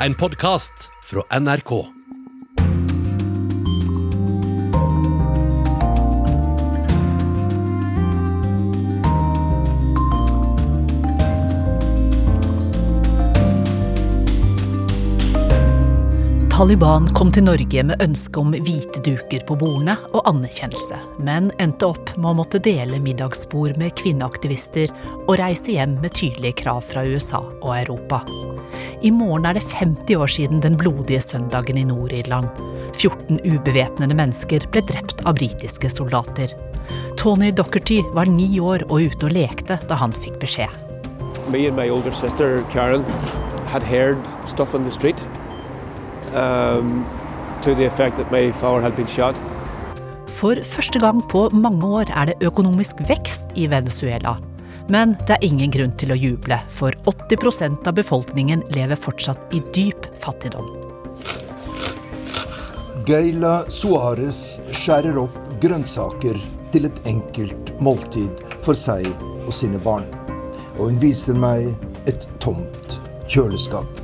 en podkast fra NRK. Taliban kom til Norge med ønske om hvite duker på bordene og anerkjennelse, men endte opp med å måtte dele middagsbord med kvinneaktivister og reise hjem med tydelige krav fra USA og Europa. I morgen er det 50 år siden den blodige søndagen i Nord-Irland. 14 ubevæpnede mennesker ble drept av britiske soldater. Tony Docherty var ni år og ute og lekte da han fikk beskjed. Me and my older sister Karen had heard stuff on the street um, to the effect that my father had been shot. For første gang på mange år er det økonomisk vekst i Venezuela. Men det er ingen grunn til å juble, for 80% av befolkningen lever fortsatt i dyp fattigdom. Geila Suárez skjærer opp grønnsaker til et enkelt måltid for seg og sine barn. Og hun viser meg et tomt kjøleskap.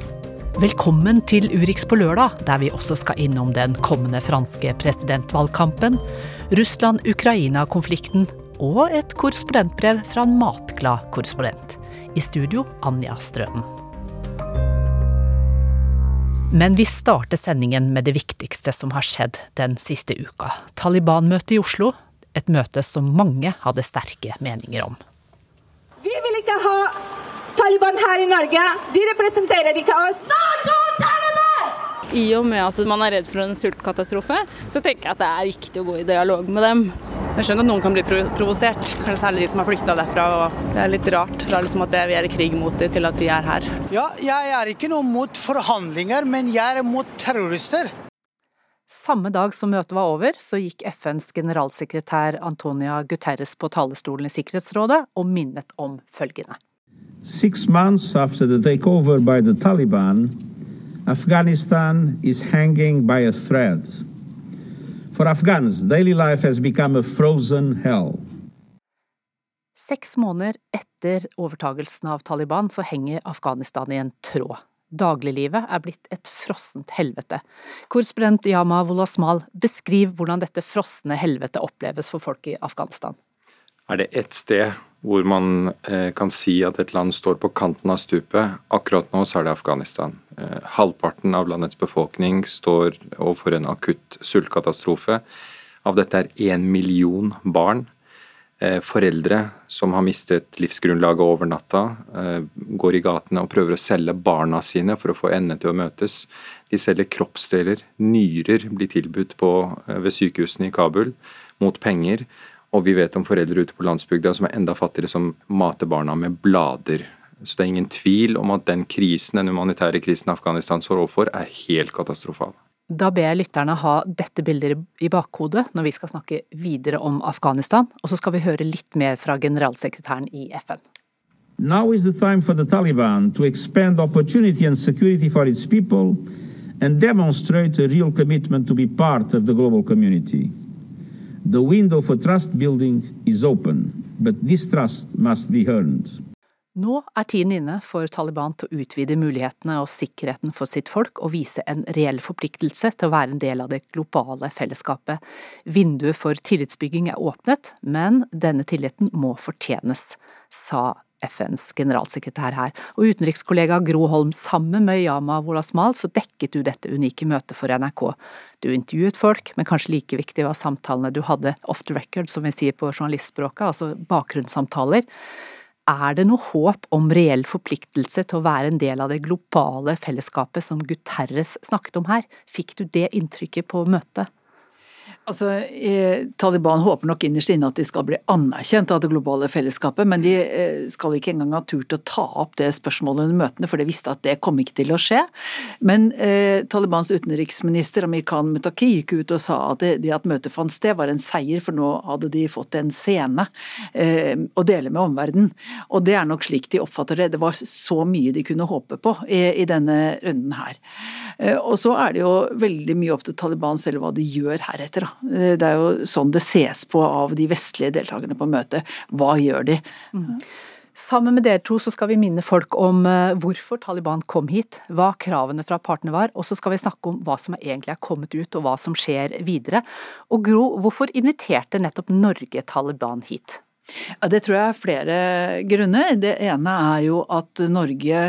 Velkommen til Urix på lørdag, der vi også skal innom den kommende franske presidentvalgkampen, Russland-Ukraina-konflikten og et korrespondentbrev fra en matglad korrespondent. I studio Anja Strøden. Men vi starter sendingen med det viktigste som har skjedd den siste uka. Taliban-møtet i Oslo. Et møte som mange hadde sterke meninger om. Vi vil ikke ha Taliban her i Norge. De representerer ikke oss. NATO Taliban! I og med at man er redd for en sultkatastrofe, så tenker jeg at det er viktig å gå i dialog med dem. Jeg skjønner at noen kan bli provosert, kanskje særlig de som har flykta derfra. og Det er litt rart fra liksom at vi er i krig mot dem, til at de er her. Ja, jeg er ikke noe mot forhandlinger, men jeg er mot terrorister. Samme dag som møtet var over, så gikk FNs generalsekretær Antonia Guterres på talerstolen i Sikkerhetsrådet og minnet om følgende. Six months after the takeover by the Taliban, Afghanistan is hanging by a thread. For Afghans, daily life has become a frozen hell. Seks måneder etter overtagelsen av Taliban så henger Afghanistan i en tråd. Dagliglivet er blitt et frossent helvete. Korrespondent Yama Wolasmal, beskriv hvordan dette frosne helvetet oppleves for folk i Afghanistan. Er det ett sted hvor man eh, kan si at et land står på kanten av stupet, akkurat nå så er det Afghanistan. Eh, halvparten av landets befolkning står overfor en akutt sultkatastrofe. Av dette er én million barn. Eh, foreldre som har mistet livsgrunnlaget over natta, går i gatene og prøver å selge barna sine for å få endene til å møtes. De selger kroppsdeler, nyrer blir tilbudt på, ved sykehusene i Kabul mot penger. Og vi vet om foreldre ute på landsbygda som er enda fattigere, som mater barna med blader. Så det er ingen tvil om at den krisen, den humanitære krisen Afghanistan står overfor, er helt katastrofal. Da ber jeg lytterne ha dette bildet i bakhodet når vi skal snakke videre om Afghanistan, og så skal vi høre litt mer fra generalsekretæren i FN. Now is the time for the Taliban to expand opportunity and security for its people and demonstrate a real commitment to be part of the global community. The window for trust building is open, but this trust must be earned. Nå er tiden inne for Taliban til å utvide mulighetene og sikkerheten for sitt folk og vise en reell forpliktelse til å være en del av det globale fellesskapet. Vinduet for tillitsbygging er åpnet, men denne tilliten må fortjenes, sa FNs generalsekretær her. Og utenrikskollega Gro Holm, sammen med Yama Wolasmal så dekket du dette unike møtet for NRK. Du intervjuet folk, men kanskje like viktig var samtalene du hadde off the record, som vi sier på journalistspråket, altså bakgrunnssamtaler. Er det noe håp om reell forpliktelse til å være en del av det globale fellesskapet som Guterres snakket om her? Fikk du det inntrykket på møtet? Altså, Taliban håper nok innerst inne at de skal bli anerkjent av det globale fellesskapet, men de eh, skal ikke engang ha turt å ta opp det spørsmålet under møtene, for de visste at det kom ikke til å skje. Men eh, Talibans utenriksminister Amir Khan Mutaki gikk ut og sa at det, det at møtet fant sted var en seier, for nå hadde de fått en scene eh, å dele med omverdenen. Og det er nok slik de oppfatter det. Det var så mye de kunne håpe på i, i denne runden her. Eh, og så er det jo veldig mye opp til Taliban selv hva de gjør heretter. Eh, det er jo sånn det ses på av de vestlige deltakerne på møtet. Hva gjør de? Mm. Sammen med dere to så skal vi minne folk om eh, hvorfor Taliban kom hit, hva kravene fra partene var, og så skal vi snakke om hva som egentlig er kommet ut og hva som skjer videre. Og Gro, hvorfor inviterte nettopp Norge Taliban hit? Ja, det tror jeg er flere grunner. Det ene er jo at Norge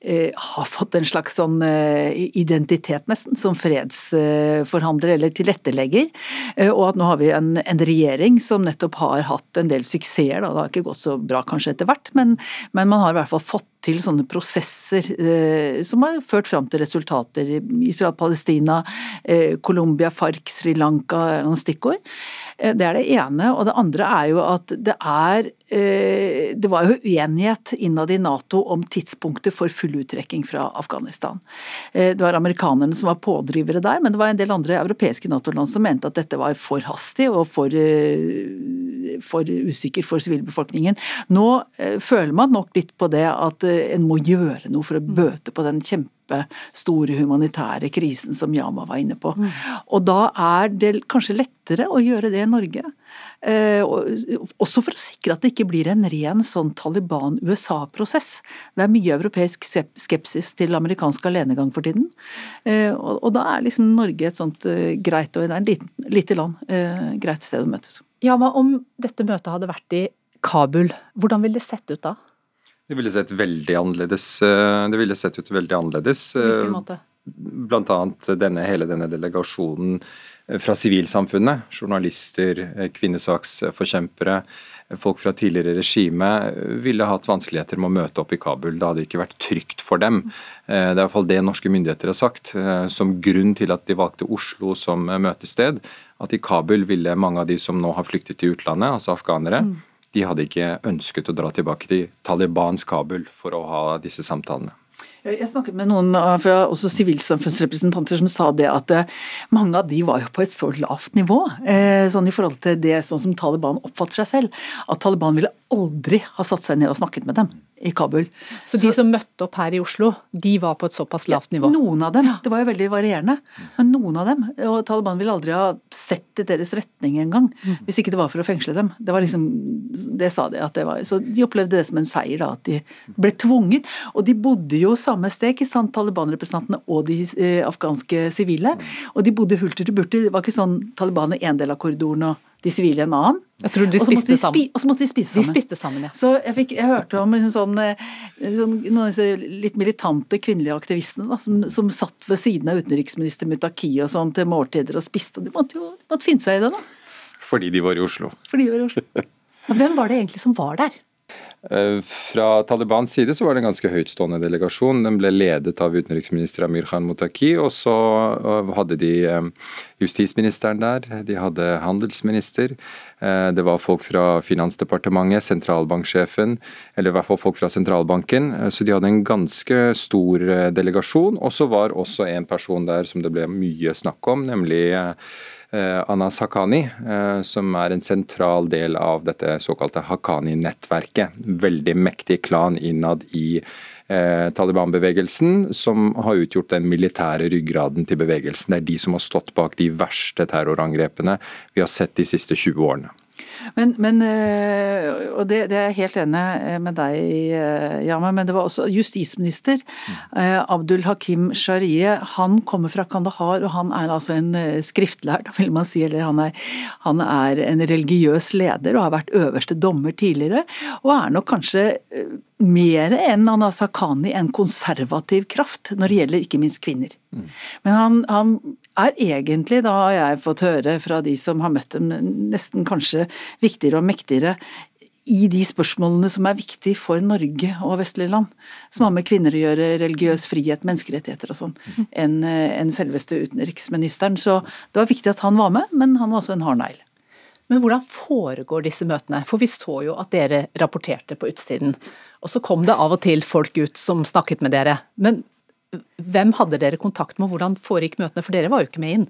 Eh, har fått en slags sånn eh, identitet, nesten, som fredsforhandler eller tilrettelegger. Eh, og at nå har vi en, en regjering som nettopp har hatt en del suksesser. Da. Det har ikke gått så bra kanskje etter hvert, men, men man har i hvert fall fått til sånne prosesser eh, som har ført fram til resultater. Israel-Palestina, eh, Colombia, FARC, Sri Lanka noen stikkord. Eh, det er det ene. Og det andre er jo at det er eh, Det var jo uenighet innad i Nato om tidspunktet for full uttrekking fra Afghanistan. Eh, det var amerikanerne som var pådrivere der, men det var en del andre europeiske Nato-land som mente at dette var for hastig og for, eh, for usikker for sivilbefolkningen. Nå føler man nok litt på det at en må gjøre noe for å bøte på den kjempestore humanitære krisen som Yama var inne på. Og da er det kanskje lettere å gjøre det i Norge. Eh, også for å sikre at det ikke blir en ren sånn Taliban-USA-prosess. Det er mye europeisk skepsis til amerikansk alenegang for tiden. Eh, og da er liksom Norge et sånt eh, greit, og det er et lite land, greit sted å møtes. Ja, men Om dette møtet hadde vært i Kabul, hvordan ville det sett ut da? Det ville sett veldig annerledes eh, Det ville sett ut veldig annerledes. Hvilken eh, måte? Blant annet denne, hele denne delegasjonen eh, fra sivilsamfunnet. Journalister, kvinnesaksforkjempere, folk fra tidligere regime ville hatt vanskeligheter med å møte opp i Kabul. Det hadde ikke vært trygt for dem. Det er i hvert fall det norske myndigheter har sagt. Som grunn til at de valgte Oslo som møtested, at i Kabul ville mange av de som nå har flyktet til utlandet, altså afghanere, mm de hadde ikke ønsket å dra tilbake til Talibans Kabul for å ha disse samtalene. Jeg snakket med noen fra også sivilsamfunnsrepresentanter som sa det at eh, mange av de var jo på et så lavt nivå, eh, sånn i forhold til det sånn som Taliban oppfatter seg selv, at Taliban ville aldri ha satt seg ned og snakket med dem i Kabul. Så de så, som møtte opp her i Oslo, de var på et såpass lavt nivå? Ja, noen av dem. Det var jo veldig varierende. Men noen av dem. Og Taliban ville aldri ha sett i deres retning engang. Mm. Hvis ikke det var for å fengsle dem. Det var liksom, det sa de at det var. Så de opplevde det som en seier, da. At de ble tvunget. Og de bodde jo samme sted, ikke sant, Taliban-representantene og de eh, afghanske sivile. Og de bodde hulter til burter. Det var ikke sånn Taliban i en del av korridoren og de sivile en annen. Jeg tror de spiste de sammen. Og så måtte de spise sammen. De spiste sammen, ja. Så jeg, fikk, jeg hørte om liksom sånn, eh, sånn, noen av disse litt militante kvinnelige aktivistene da, som, som, satt ved siden av utenriksminister Mutaki og sånn til måltider og spiste. De måtte jo de måtte finne seg i det, da. Fordi de var i Oslo. Fordi de var i Oslo. Hvem var det egentlig som var der? Eh, fra Talibans side så var det en ganske høytstående delegasjon. Den ble ledet av utenriksminister Amir Khan Mutaki, og så eh, hadde de eh, justisministeren der, de hadde handelsminister. Det var folk fra Finansdepartementet, sentralbanksjefen, eller i hvert fall folk fra sentralbanken. Så de hadde en ganske stor delegasjon. Og så var også en person der som det ble mye snakk om, nemlig Eh, Anas Haqqani, eh, som er en sentral del av dette såkalte Haqqani-nettverket. Veldig mektig klan innad i eh, Taliban-bevegelsen, som har utgjort den militære ryggraden til bevegelsen. Det er de som har stått bak de verste terrorangrepene vi har sett de siste 20 årene. Men, men eh, og det, det, er jeg helt enig eh, med deg i, eh, Yama, men det var også justisminister Abdul Hakim Sharie. Han kommer fra Kandahar, og han er altså en skriftlærd, vil man si. Eller han er, han er en religiøs leder og har vært øverste dommer tidligere. Og er nok kanskje mer enn Anas Haqqani en konservativ kraft når det gjelder ikke minst kvinner. Mm. Men han, han, er egentlig, da har jeg fått høre fra de som har møtt dem, nesten kanskje viktigere og mektigere i de spørsmålene som er viktige for Norge og vestlige land, som har med kvinner å gjøre, religiøs frihet, menneskerettigheter og sånn, enn en selveste utenriksministeren. Så det var viktig at han var med, men han var også en hard negl. Men hvordan foregår disse møtene? For vi så jo at dere rapporterte på utsiden. Og så kom det av og til folk ut som snakket med dere. Men hvem hadde dere kontakt med, hvordan foregikk møtene? For dere var jo ikke med inn.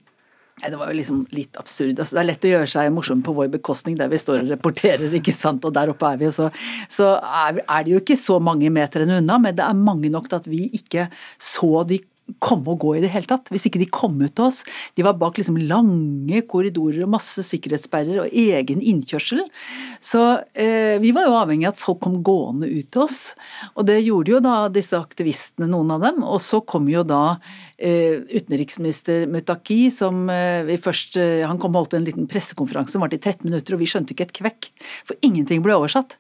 Det var jo liksom litt absurd. Altså, det er lett å gjøre seg morsom på vår bekostning der vi står og reporterer, ikke sant, og der oppe er vi. Så, så er, er det jo ikke så mange meterne unna, men det er mange nok til at vi ikke så de komme og gå i det hele tatt. Hvis ikke de kom ut til oss. De var bak liksom lange korridorer og masse sikkerhetssperrer og egen innkjørsel. Så eh, vi var jo avhengig av at folk kom gående ut til oss. Og det gjorde jo da disse aktivistene, noen av dem. Og så kom jo da eh, utenriksminister Mutaki, som eh, først eh, Han kom og holdt en liten pressekonferanse som varte i 13 minutter, og vi skjønte ikke et kvekk. For ingenting ble oversatt.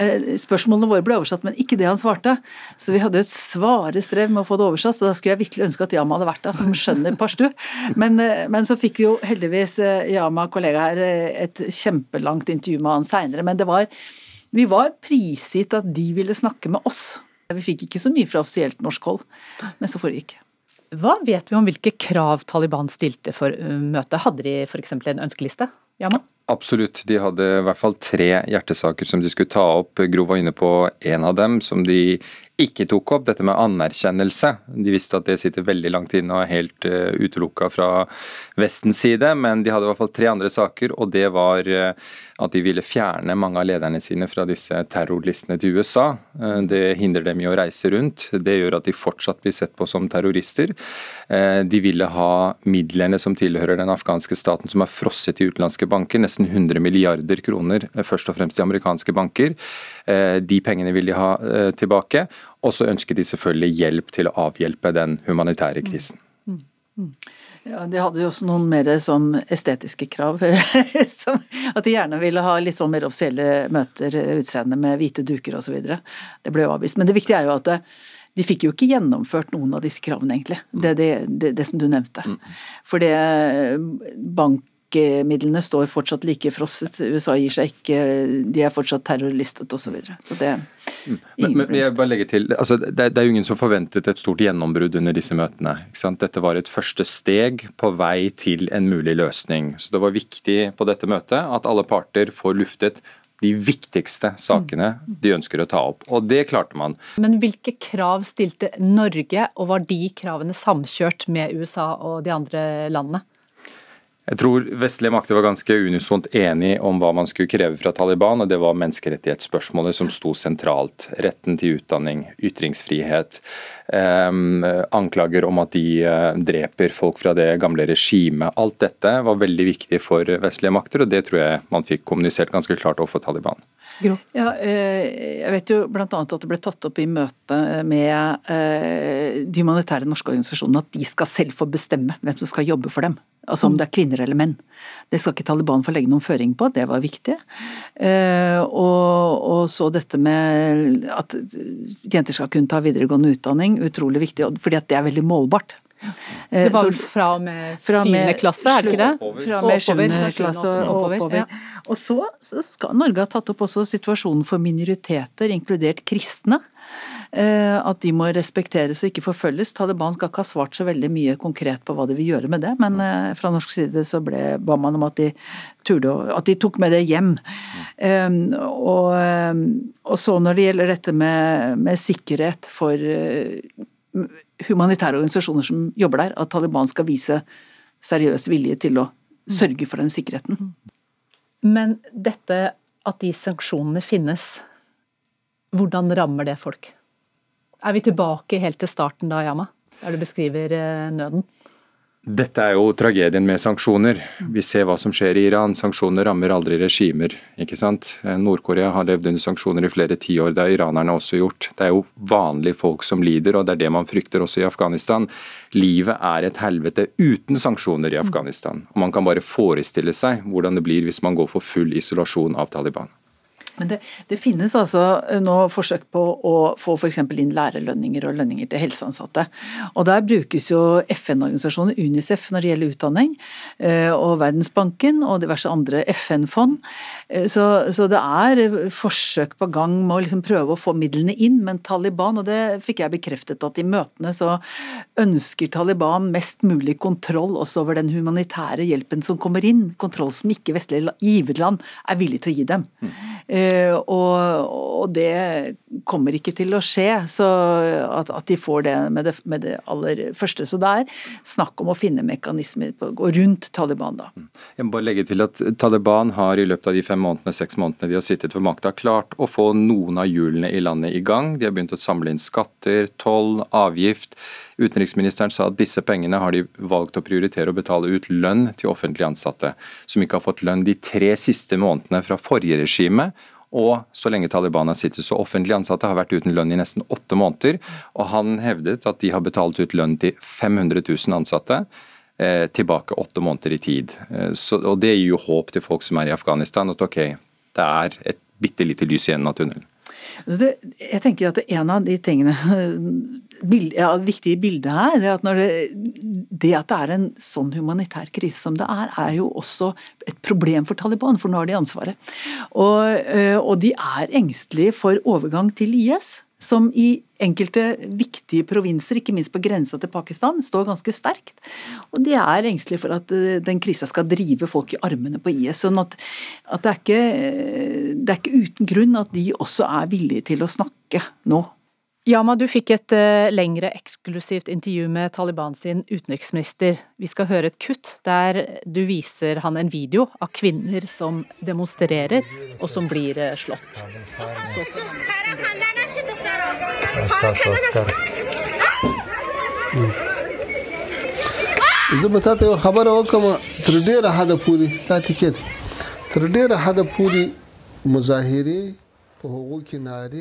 Eh, spørsmålene våre ble oversatt, men ikke det han svarte. Så vi hadde et svare strev med å få det oversatt, så da skulle jeg virkelig ønske at Yama hadde vært der, som skjønner pashtu. Men, eh, men, så fikk vi jo heldigvis eh, Yama, kollega her, et kjempelangt intervju med han seinere. Men det var, vi var prisgitt at de ville snakke med oss. Vi fikk ikke så mye fra offisielt norsk hold, men så foregikk. Hva vet vi om hvilke krav Taliban stilte for møtet? Hadde de f.eks. en ønskeliste? Yama? Absolutt. De hadde i hvert fall tre hjertesaker som de skulle ta opp. Gro var inne på en av dem, som de ikke tok opp, dette med anerkjennelse. De visste at det sitter veldig langt inne og er helt uh, utelukka fra Vestens side, men de hadde i hvert fall tre andre saker, og det var uh, at de ville fjerne mange av lederne sine fra disse terrorlistene til USA. Uh, det hindrer dem i å reise rundt. Det gjør at de fortsatt blir sett på som terrorister. De ville ha midlene som tilhører den afghanske staten som er frosset i utenlandske banker, nesten 100 milliarder kroner, først og fremst i amerikanske banker. De pengene vil de ha tilbake. Og så ønsker de selvfølgelig hjelp til å avhjelpe den humanitære krisen. Mm. Mm. Ja, De hadde jo også noen mer sånn estetiske krav. at de gjerne ville ha litt sånn mer offisielle møter, utseende med hvite duker osv. Det ble jo avvist. Men det viktige er jo at de fikk jo ikke gjennomført noen av disse kravene, egentlig. Det, det, det, det som du nevnte. Mm. For det bank Bankmidlene står fortsatt like frosset, USA gir seg ikke, de er fortsatt terrorlistet osv. Så, videre. så det mm. men, men jeg bare legger til, altså, det, det, er jo ingen som forventet et stort gjennombrudd under disse møtene. Dette var et første steg på vei til en mulig løsning. Så Det var viktig på dette møtet at alle parter får luftet de viktigste sakene de ønsker å ta opp. Og det klarte man. Men hvilke krav stilte Norge, og var de kravene samkjørt med USA og de andre landene? Jeg tror vestlige makter var ganske unisont enige om hva man skulle kreve fra Taliban, og det var menneskerettighetsspørsmålet som sto sentralt. Retten til utdanning, ytringsfrihet, eh, anklager om at de eh, dreper folk fra det gamle regimet. Alt dette var veldig viktig for vestlige makter, og det tror jeg man fikk kommunisert ganske klart overfor Taliban. Ja, eh, jeg vet jo bl.a. at det ble tatt opp i møte med eh, de humanitære norske organisasjonene at de skal selv få bestemme hvem som skal jobbe for dem. Altså om det er kvinner eller menn. Det skal ikke Taliban få legge noen føring på, det var viktig. Eh, og, og så dette med at jenter skal kunne ta videregående utdanning, utrolig viktig, fordi at det er veldig målbart. Det var vel fra og med syvende klasse, er det ikke det? Fra og med sjuende klasse og oppover. Ja. Og så, så, skal Norge ha tatt opp også situasjonen for minoriteter, inkludert kristne. Eh, at de må respekteres og ikke forfølges. Taliban skal ikke ha svart så veldig mye konkret på hva de vil gjøre med det, men eh, fra norsk side så ble, ba man om at de, turde, at de tok med det hjem. Og, og, så når det gjelder dette med, med sikkerhet for humanitære organisasjoner som jobber der, at Taliban skal vise seriøs vilje til å sørge for den sikkerheten. Men dette at de sanksjonene finnes, hvordan rammer det folk? Er vi tilbake helt til starten da, Yama, der du beskriver eh, nøden? Dette er jo tragedien med sanksjoner. Vi ser hva som skjer i Iran. Sanksjoner rammer aldri regimer. ikke sant? Nord-Korea har levd under sanksjoner i flere tiår. Det har iranerne også gjort. Det er jo vanlige folk som lider, og det er det man frykter også i Afghanistan. Livet er et helvete uten sanksjoner i Afghanistan. Og Man kan bare forestille seg hvordan det blir hvis man går for full isolasjon av Taliban. Men det, det, finnes altså eh, nå forsøk på å få f.eks. inn lærerlønninger og lønninger til helseansatte. Og Der brukes jo FN-organisasjoner, UNICEF når det gjelder utdanning, eh, og Verdensbanken og diverse andre FN-fond. Eh, så, så, det er forsøk på gang med å liksom prøve å få midlene inn, men Taliban, og det fikk jeg bekreftet at i møtene så ønsker Taliban mest mulig kontroll også over den humanitære hjelpen som kommer inn. Kontroll som ikke vestlige giverland er villig til å gi dem. Mm. Eh, og, og, det kommer ikke til å skje, så at, at de får det med, det med, det aller første. Så det er snakk om å finne mekanismer på, gå rundt Taliban, da. Mm. Jeg må bare legge til at Taliban har i løpet av de fem månedene, seks månedene de har sittet ved makta, klart å få noen av hjulene i landet i gang. De har begynt å samle inn skatter, toll, avgift Utenriksministeren sa at disse pengene har de valgt å prioritere å betale ut lønn til offentlig ansatte, som ikke har fått lønn de tre siste månedene fra forrige regime, og så lenge Taliban har sittet. Så offentlige ansatte har vært uten lønn i nesten åtte måneder. Og han hevdet at de har betalt ut lønn til 500 000 ansatte. Eh, tilbake åtte måneder i tid. Eh, så, og Det gir jo håp til folk som er i Afghanistan, at ok, det er et bitte lite lys igjen av tunnelen. Det, jeg tenker at En av de tingene ja, viktige i bildet her, det at, det, det at det er en sånn humanitær krise som det er, er jo også et problem for Taliban, for nå har de ansvaret. Og, og de er engstelige for overgang til IS som i enkelte viktige provinser, ikke minst på grensa til Pakistan, står ganske sterkt. Og de er engstelige for at eh, den krisa skal drive folk i armene på IS. sånn at, at det, er ikke, det er ikke uten grunn at de også er villige til å snakke nå. Yama, du fikk et uh, lengre eksklusivt intervju med Taliban sin utenriksminister. Vi skal høre et kutt der du viser han en video av kvinner som demonstrerer, og som blir slått. Så زه به تاسو یو خبره وکم تر ډیره حد پوري دا ټیکټ تر ډیره حد پوري مظاهره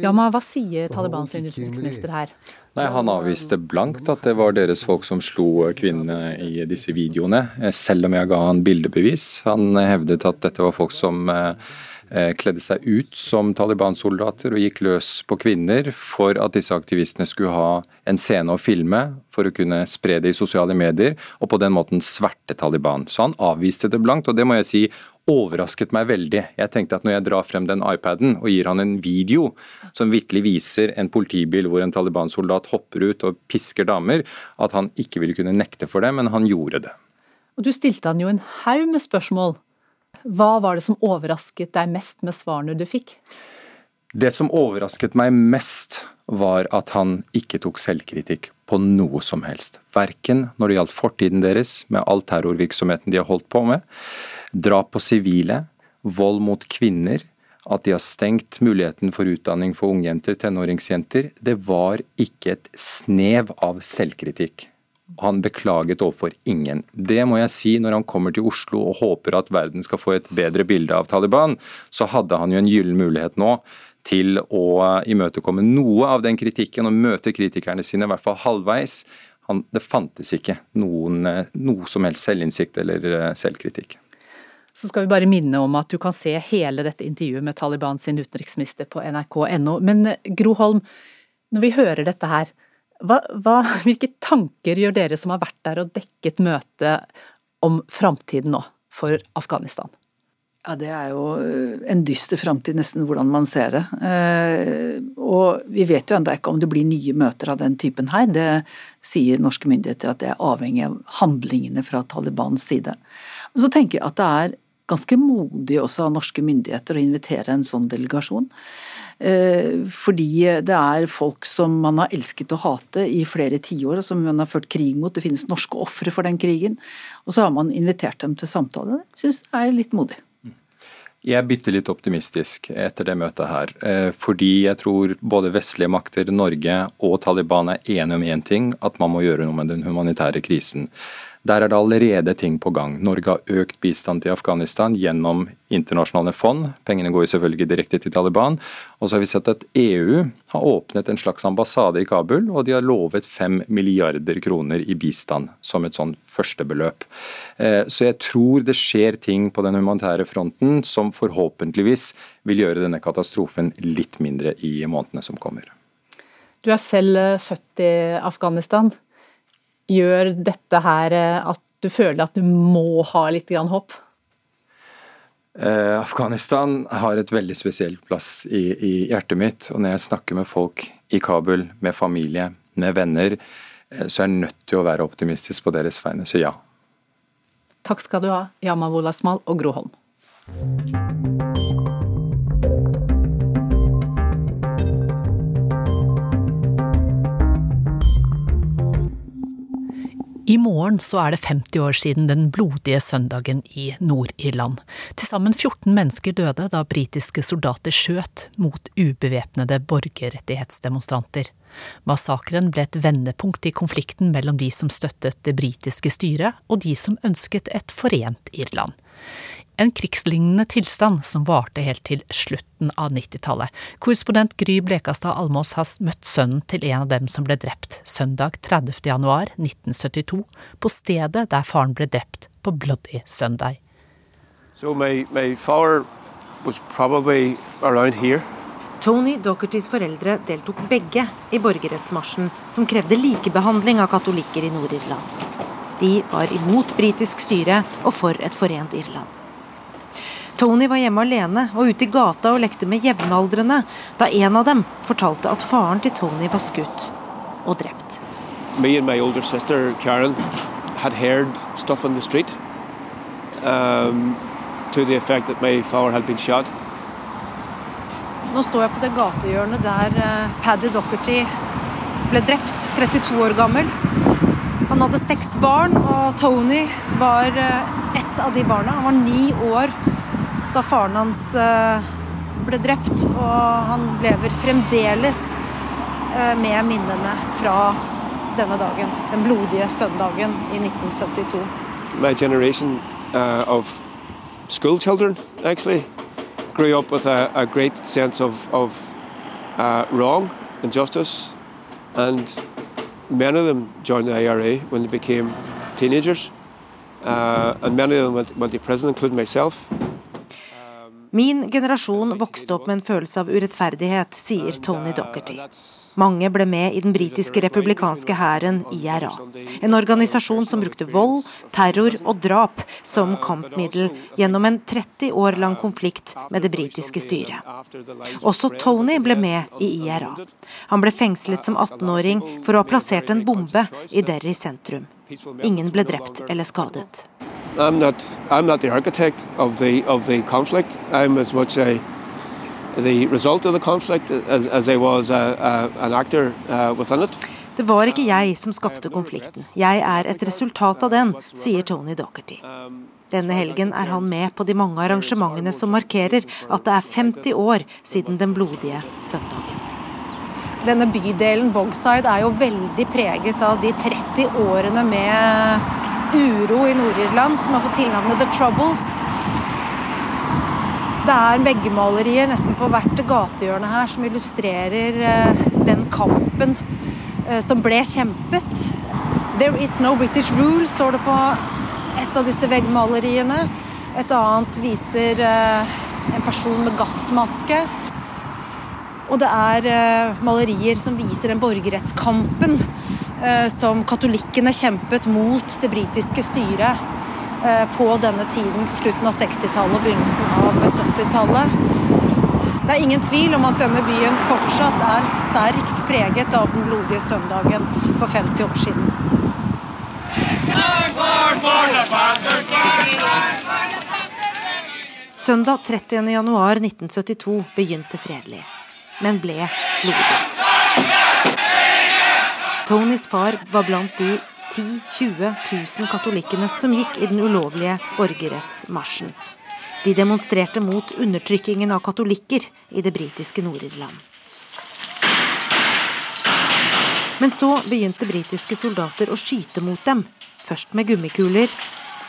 Ja, men Hva sier Taliban sin utenriksminister her? Nei, Han avviste blankt at det var deres folk som slo kvinnene i disse videoene, selv om jeg ga han bildebevis. Han hevdet at dette var folk som eh, Eh, kledde seg ut som Taliban-soldater og gikk løs på kvinner for at disse aktivistene skulle ha en scene å filme for å kunne spre det i sosiale medier, og på den måten sverte Taliban. Så han avviste det blankt, og det må jeg si overrasket meg veldig. Jeg tenkte at når jeg drar frem den iPaden og gir han en video som virkelig viser en politibil hvor en Taliban-soldat hopper ut og pisker damer, at han ikke ville kunne nekte for det, men han gjorde det. Og Du stilte han jo en haug med spørsmål hva var det som overrasket deg mest med svarene du fikk? Det som overrasket meg mest, var at han ikke tok selvkritikk på noe som helst. Verken når det gjaldt fortiden deres, med all terrorvirksomheten de har holdt på med, drap på sivile, vold mot kvinner, at de har stengt muligheten for utdanning for ungjenter, tenåringsjenter. Det var ikke et snev av selvkritikk. Han beklaget overfor ingen. Det må jeg si når han kommer til Oslo og håper at verden skal få et bedre bilde av Taliban, så hadde han jo en gyllen mulighet nå til å imøtekomme noe av den kritikken og møte kritikerne sine, i hvert fall halvveis. Han, det fantes ikke noen, noe som helst selvinnsikt eller eh, selvkritikk. Så skal vi bare minne om at du kan se hele dette intervjuet med Taliban sin utenriksminister på nrk.no. Men eh, Gro Holm, når vi hører dette her, hva, hva, hvilke tanker gjør dere som har vært der og dekket møtet om framtiden nå for Afghanistan? Ja, Det er jo eh, en dyster framtid, nesten hvordan man ser det. Eh, og vi vet jo ennå ikke om det blir nye møter av den typen her. Det sier norske myndigheter at det er avhengig av handlingene fra Talibans side. Men så tenker jeg at det er ganske modig også av norske myndigheter å invitere en sånn delegasjon. Eh, fordi det er folk som man har elsket å hate i flere tiår, og som man har ført krig mot. Det finnes norske ofre for den krigen. Og så har man invitert dem til samtale. Det syns jeg er litt modig. Jeg er bitte litt optimistisk etter det møtet her. Eh, fordi jeg tror både vestlige makter, Norge og Taliban er enige om én ting, at man må gjøre noe med den humanitære krisen. Der er det allerede ting på gang. Norge har økt bistand til Afghanistan gjennom internasjonale fond. Pengene går selvfølgelig direkte til Taliban. Og så har vi sett at EU har åpnet en slags ambassade i Kabul, og de har lovet fem milliarder kroner i bistand som et sånn førstebeløp. Eh, så jeg tror det skjer ting på den humanitære fronten som forhåpentligvis vil gjøre denne katastrofen litt mindre i månedene som kommer. Du er selv født i Afghanistan. Gjør dette her eh, at du føler at du må ha litt grann håp? Eh, Afghanistan har et veldig spesielt plass i, i, hjertet mitt. Og når jeg snakker med folk i Kabul, med familie, med venner, eh, så er jeg nødt til å være optimistisk på deres vegne. Så ja. Takk skal du ha, Yamavul Asmal og Gro Holm. I morgen så er det 50 år siden den blodige søndagen i Nord-Irland. Til sammen 14 mennesker døde da britiske soldater skjøt mot ubevæpnede borgerrettighetsdemonstranter. Massakren ble et vendepunkt i konflikten mellom de som støttet det britiske styret, og de som ønsket et forent Irland. En krigslignende tilstand som varte helt til slutten av 90-tallet. Korrespondent Gry Blekastad Almås har møtt sønnen til en av dem som ble drept søndag 30. januar 1972, på stedet der faren ble drept på Bloody Sunday. So my, my father was probably around here. Tony Dockertys foreldre deltok begge i borgerrettsmarsjen som krevde likebehandling av katolikker i Nord-Irland. De var imot britisk styre og for et forent Irland. Tony var hjemme alene og ute i gata og lekte med jevnaldrende da en av dem fortalte at faren til Tony var skutt og drept. Me and my older sister Karen had heard stuff on the street um, to the effect that my father had been shot. Nå står jeg på det gatehjørnet der eh, Paddy Docherty ble drept, 32 år gammel. Han hadde seks barn, og Tony var eh, ett av de barna. Han var ni år da faren hans eh, ble drept, og han lever fremdeles med minnene fra denne dagen. Den blodige søndagen i 1972. My generation uh, of school children actually grew up with a, a great sense of, of uh, wrong and justice, and many of them joined the IRA when they became teenagers, uh, and many of them went, went to prison, including myself. Min generasjon vokste opp med en følelse av urettferdighet, sier Tony Docherty. Mange ble med i den britiske republikanske hæren, IRA. En organisasjon som brukte vold, terror og drap som kampmiddel gjennom en 30 år lang konflikt med det britiske styret. Også Tony ble med i IRA. Han ble fengslet som 18-åring for å ha plassert en bombe i Derry sentrum. Ingen ble drept eller skadet. I'm not, I'm not the architect of the, of the conflict. I'm as much a, the result of the conflict as, as I was a, a, an actor uh, within it. Det var ikke jeg som skapte konflikten, jeg er et resultat av den, sier Tony Docherty. Denne helgen er han med på de mange arrangementene som markerer at det er 50 år siden den blodige søndagen. Denne bydelen Bogside er jo veldig preget av de 30 årene med uro i Nord-Irland som har fått tilnavnet The Troubles. Det er veggmalerier nesten på hvert gatehjørne her som illustrerer eh, den kampen eh, som ble kjempet. There is no British rule, står det på et av disse veggmaleriene. Et annet viser eh, en person med gassmaske. Og det er malerier som viser den borgerrettskampen Eh, som katolikkene kjempet mot det britiske styret eh, på denne tiden på slutten av 60-tallet og begynnelsen av 70-tallet. Det er ingen tvil om at denne byen fortsatt er sterkt preget av den blodige søndagen for 50 år siden. Søndag 30.1.1972 begynte fredelig, men ble blodig. Tonys far var blant de 10 000-20 000 katolikkene som gikk i den ulovlige borgerrettsmarsjen. De demonstrerte mot undertrykkingen av katolikker i det britiske Nord-Irland. Men så begynte britiske soldater å skyte mot dem, først med gummikuler,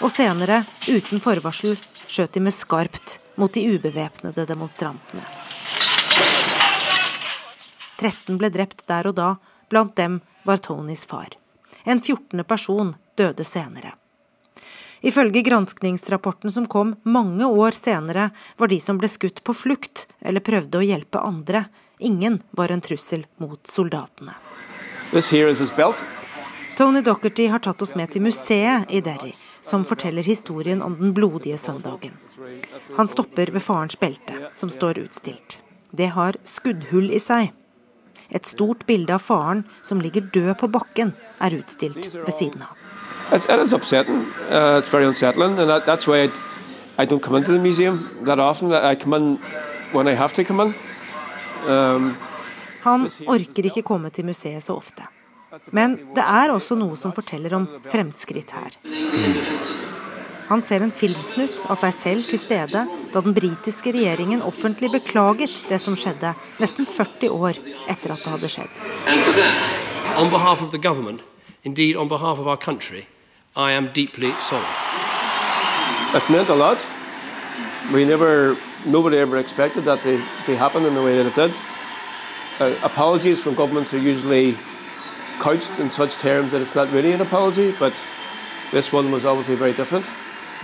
og senere, uten forvarsel, skjøt de med skarpt mot de ubevæpnede demonstrantene. 13 ble drept der og da, blant dem var Tonys far. En 14. person døde senere. Ifølge granskningsrapporten som kom mange år senere, var de som ble skutt på flukt eller prøvde å hjelpe andre. Ingen var en trussel mot soldatene. Tony Docherty har tatt oss med til museet i Derry, som forteller historien om den blodige søndagen. Han stopper ved farens belte, som står utstilt. Det har skuddhull i seg. Et stort bilde av faren som ligger død på bakken, er utstilt ved siden av. It's, it is upsetting. Uh, it's very unsettling, and that, that's why I'd, I don't come into the museum that often. I come in when I have to come in. Um, Han orker ikke komme til museet så ofte. Men det er også noe som forteller om fremskritt her. Han ser en filmsnutt av seg selv til stede da den britiske regjeringen offentlig beklaget det som skjedde, nesten 40 år etter at det hadde skjedd. On behalf of the government, indeed on behalf of our country, I am deeply sorry. That meant a lot. We never, nobody ever expected that to, to happen in the way that it did. Uh, apologies from governments are usually couched in such terms that it's not really an apology, but this one was obviously very different.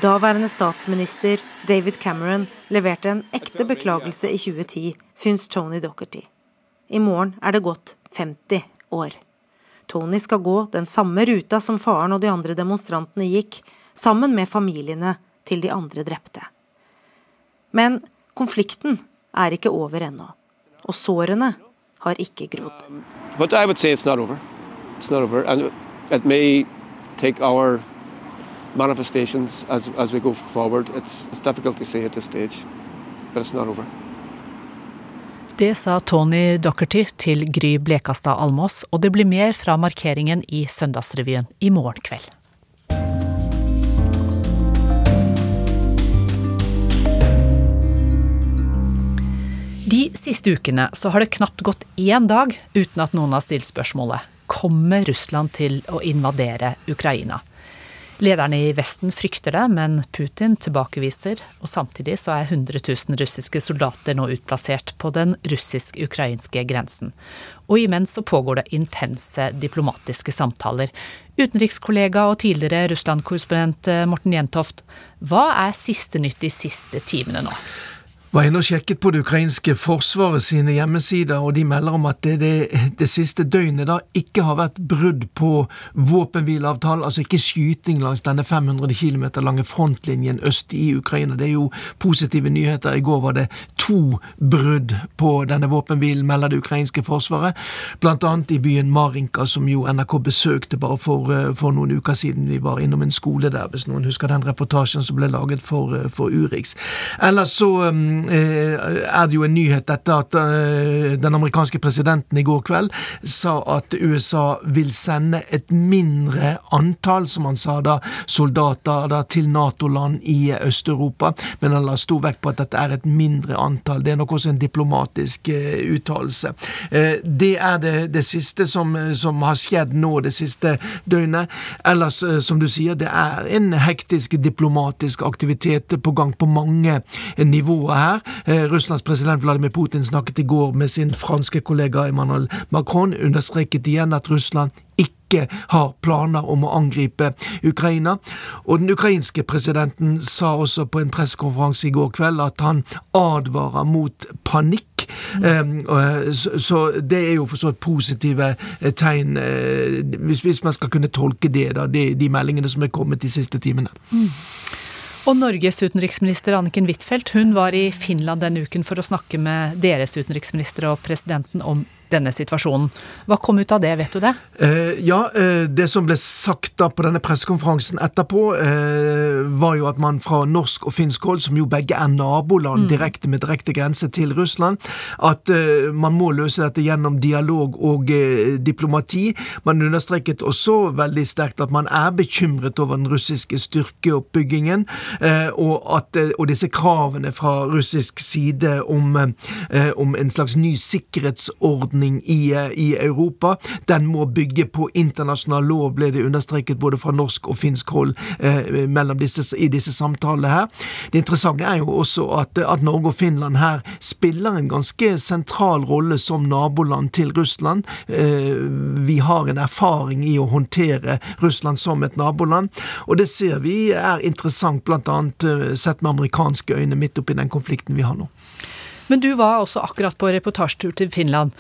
Daværende statsminister David Cameron leverte en ekte beklagelse i 2010, syns Tony Docherty. I morgen er det gått 50 år. Tony skal gå den samme ruta som faren og de andre demonstrantene gikk, sammen med familiene til de andre drepte. Men konflikten er ikke over ennå, og sårene har ikke grodd. But manifestations as, as we go forward. It's, it's difficult to say at this stage, but it's not over. Det sa Tony Docherty til Gry Blekastad Almås, og det blir mer fra markeringen i Søndagsrevyen i morgen kveld. De siste ukene så har det knapt gått én dag uten at noen har stilt spørsmålet kommer Russland til å invadere Ukraina. Lederne i Vesten frykter det, men Putin tilbakeviser, og samtidig så er 100 000 russiske soldater nå utplassert på den russisk-ukrainske grensen. Og imens så pågår det intense diplomatiske samtaler. Utenrikskollega og tidligere Russland-korrespondent Morten Jentoft, hva er siste nytt de siste timene nå? Var inne og sjekket på det ukrainske forsvaret sine hjemmesider, og de melder om at det, det, det siste døgnet da ikke har vært brudd på våpenhvileavtalen, altså ikke skyting langs denne 500 km lange frontlinjen øst i Ukraina. Det er jo positive nyheter. I går var det to brudd på denne våpenhvilen, melder det ukrainske forsvaret. Blant annet i byen Marinka, som jo NRK besøkte bare for, eh, for noen uker siden. Vi var innom en skole der, hvis noen husker den reportasjen som ble laget for, eh, for Urix. Ellers så um, Eh, er det jo en nyhet dette at eh, den amerikanske presidenten i går kveld sa at USA vil sende et mindre antall, som han sa da, soldater da, til Nato-land i Øst-Europa. Men han la stor vekt på at dette er et mindre antall. Det er nok også en diplomatisk uh, uttalelse. Det er det, det siste som, som, har skjedd nå det siste døgnet. Ellers, som du sier, det er en hektisk diplomatisk aktivitet på gang på mange nivåer her her. Eh, Russlands president Vladimir Putin snakket i går med sin franske kollega Emmanuel Macron, understreket igjen at Russland ikke har planer om å angripe Ukraina. Og den ukrainske presidenten sa også på en pressekonferanse i går kveld at han advarer mot panikk. Mm. Så det er jo for så vidt positive eh, tegn, hvis man skal kunne tolke det, da, de meldingene som er kommet de siste timene. Mm. Og Norges utenriksminister Anniken Huitfeldt hun var i Finland denne uken for å snakke med deres utenriksminister og presidenten om denne situasjonen. Hva kom ut av det, vet du det? Eh, ja, eh, det som ble sagt da på denne pressekonferansen etterpå, eh, var jo at man fra norsk og finsk hold, som jo begge er naboland mm. direkte med direkte grense til Russland, at eh, man må løse dette gjennom dialog og eh, diplomati. Man understreket også veldig sterkt at man er bekymret over den russiske styrkeoppbyggingen, eh, og, at, og disse kravene fra russisk side om, om en slags ny sikkerhetsorden forordning i, i, Europa. Den må bygge på internasjonal lov, ble det understreket både fra norsk og finsk hold eh, disse, i disse samtalene her. Det interessante er jo også at, at, Norge og Finland her spiller en ganske sentral rolle som naboland til Russland. Eh, vi har en erfaring i å håndtere Russland som et naboland, og det ser vi er interessant, annet eh, sett med amerikanske øyne midt oppi den konflikten vi har nå. Men du var også akkurat på reportasjetur til Finland,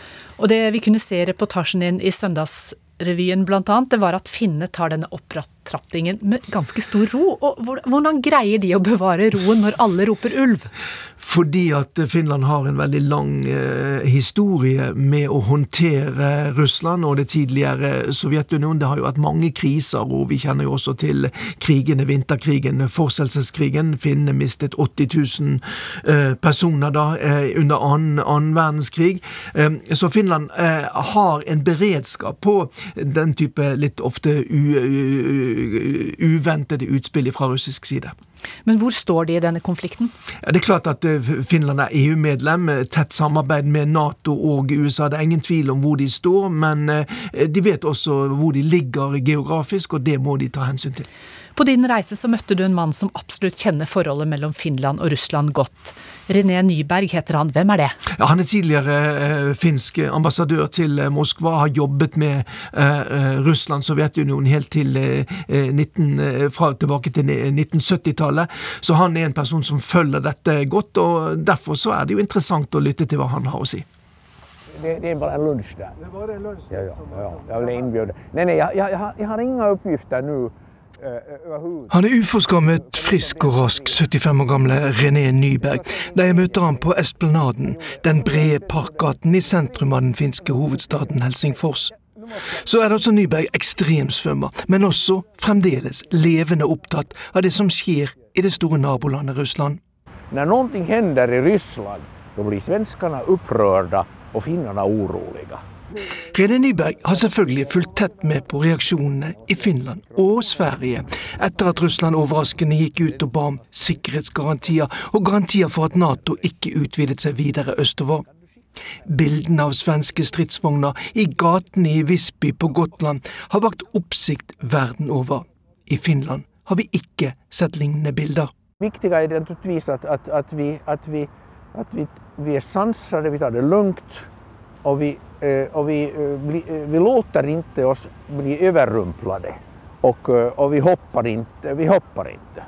og det vi kunne se i reportasjen din i Søndagsrevyen annet, det var at finnene tar denne opptrappingen med ganske stor ro. Og hvordan greier de å bevare roen når alle roper ulv? Fordi at Finland har en veldig lang eh, historie med å håndtere Russland og det tidligere Sovjetunionen. Det har jo vært mange kriser, og vi kjenner jo også til krigene, vinterkrigen, forseelseskrigen. Finnene mistet 80 000 eh, personer da eh, under annen, annen verdenskrig. Eh, så Finland eh, har en beredskap på den type litt ofte uventede utspill fra russisk side. Men hvor står de i denne konflikten? Ja, det er klart at Finland er EU-medlem, tett samarbeid med Nato og USA. Det er ingen tvil om hvor de står, men de vet også hvor de ligger geografisk, og det må de ta hensyn til. På din reise så møtte du en mann som absolutt kjenner forholdet mellom Finland og Russland godt. René Nyberg heter han. Hvem er det? Ja, han er tidligere eh, finsk ambassadør til eh, Moskva. Har jobbet med eh, eh Russland, Sovjetunionen, helt til eh, 19, eh, fra, tilbake til 1970-tallet. Så han er en person som følger dette godt, og derfor så er det jo interessant å lytte til hva han har å si. Det, det, är bara en lunch där. Det var en lunch? Ja, ja, ja. Jag blev inbjuden. Nej, nej, jag, jag, jag har inga uppgifter nu han er uforskammet, frisk og rask, 75 år gamle René Nyberg, da jeg møter ham på Esplanaden, den brede parkgaten i sentrum av den finske hovedstaden Helsingfors. Så er det også Nyberg ekstremsvømmer, men også fremdeles levende opptatt av det som skjer i det store nabolandet Russland. Når noe hender i Russland, da blir svenskene opprørte og finnene urolige. Rene Nyberg har selvfølgelig fulgt tett med på reaksjonene i Finland og Sverige etter at Russland overraskende gikk ut og ba om sikkerhetsgarantier og garantier for at Nato ikke utvidet seg videre østover. Bildene av svenske stridsvogner i gatene i Visby på Gotland har vakt oppsikt verden over. I Finland har vi ikke sett lignende bilder. Viktig er naturligvis at, at, at, vi, at, vi, vi, vi er sansede, vi tar det lugnt. Och vi, eh, och vi, eh, eh, vi låter inte oss bli överrumplade och, och vi, hoppar inte, vi hoppar inte.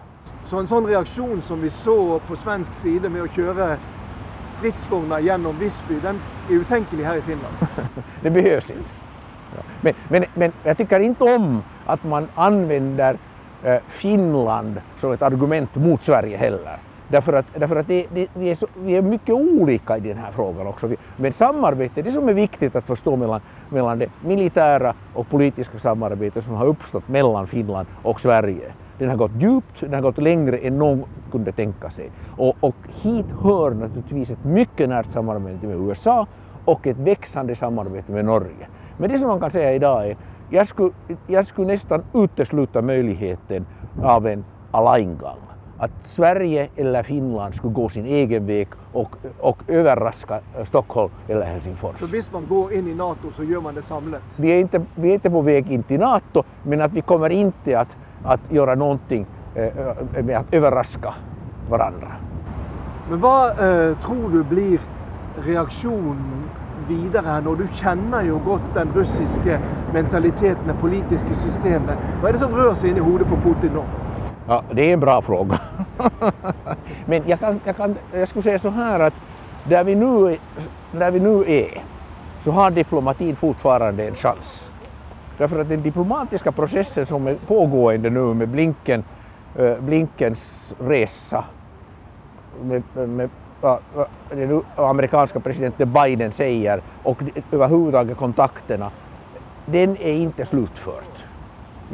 Så en sånn reaksjon som vi så på svensk side med å kjøre stridsvogner gjennom Visby, den er utenkelig her i Finland? det behövs inte. Men, men, men jag tycker inte om att man använder Finland som ett argument mot Sverige heller. Därför att, därför att det, det, vi, är så, vi är mycket olika i den här frågan också. Men samarbete, det som är viktigt att förstå mellan, mellan det militära och politiska samarbetet som har uppstått mellan Finland och Sverige. Den har gått djupt, den har gått längre än någon kunde tänka sig. Och, och hit hör naturligtvis ett mycket närt samarbete med USA och ett växande samarbete med Norge. Men det som man kan säga idag är jag skulle, jag skulle nästan utesluta möjligheten av en alleingang att Sverige eller Finland skulle gå sin egen väg och, och överraska Stockholm eller Helsingfors. Så hvis man går in i NATO så gör man det samlat? Vi är inte, vi är inte på väg in till NATO, men att vi kommer inte att, att göra någonting eh, med att överraska varandra. Men vad eh, tror du blir reaksjonen videre her, du kjenner jo godt den russiske mentaliteten, det politiske systemet. Hva er det som rør seg i hodet på Putin nå? Ja, det är en bra fråga. Men jag, kan, jag, kan, jag skulle säga så här att där vi, nu, där vi nu är så har diplomatin fortfarande en chans. Därför att den diplomatiska processen som är pågående nu med Blinken, äh, Blinkens resa med, med äh, den amerikanska presidenten Biden säger och överhuvudtaget kontakterna, den är inte slutförd.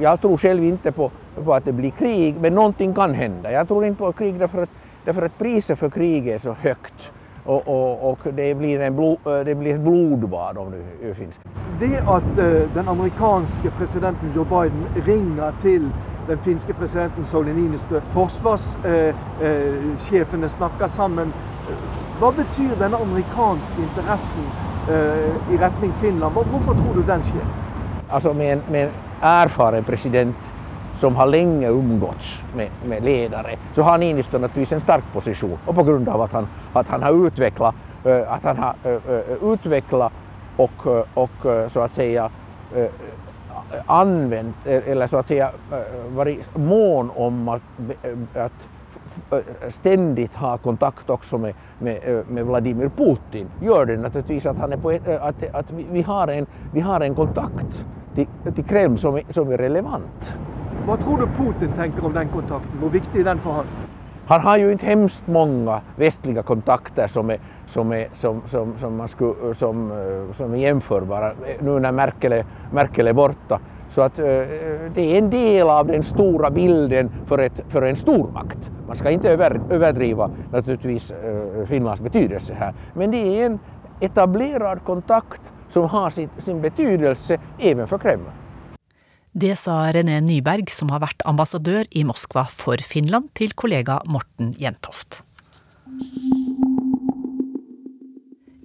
Jag tror själv inte på, på att det blir krig, men någonting kan hända. Jag tror inte på krig därför att, därför att priset för krig är så högt. Och, och, och det, blir en blod, det blir ett blodbad om det finns. Det att uh, den amerikanske presidenten Joe Biden ringer til den finske presidenten Sauli Niinistö, forsvarssjefene uh, uh, snakker sammen. Hva betyr denne amerikanske interessen i retning Finland? Hvorfor tror du den skjer? Alltså med en, med en erfaren president som har länge umgåtts med, med ledare så har Niinistö naturligtvis en stark position och på grund av att han, att han har utvecklat, att han har utvecklat och, och så att säga använt eller så att säga varit mån om att, att ständigt ha kontakt också med, med, med Vladimir Putin gör det naturligtvis att, han är på att, att vi, har en, vi har en kontakt till, till Kreml som är, som är relevant. Vad tror du Putin tänker om den kontakten? Hvor viktig er den for han? Han har ju inte hemskt många västliga kontakter som är, som är, som, som, som man sku, som, som är jämförbara nu när Merkel, Merkel är borta. Så att det är en del av den stora bilden för, ett, för en stormakt. Man ska inte över, överdriva naturligtvis Finlands betydelse här, men det är en etablerad kontakt som har sin, sin betydelse även för Kreml. Det sa René Nyberg, som har vært ambassadør i Moskva for Finland, til kollega Morten Jentoft.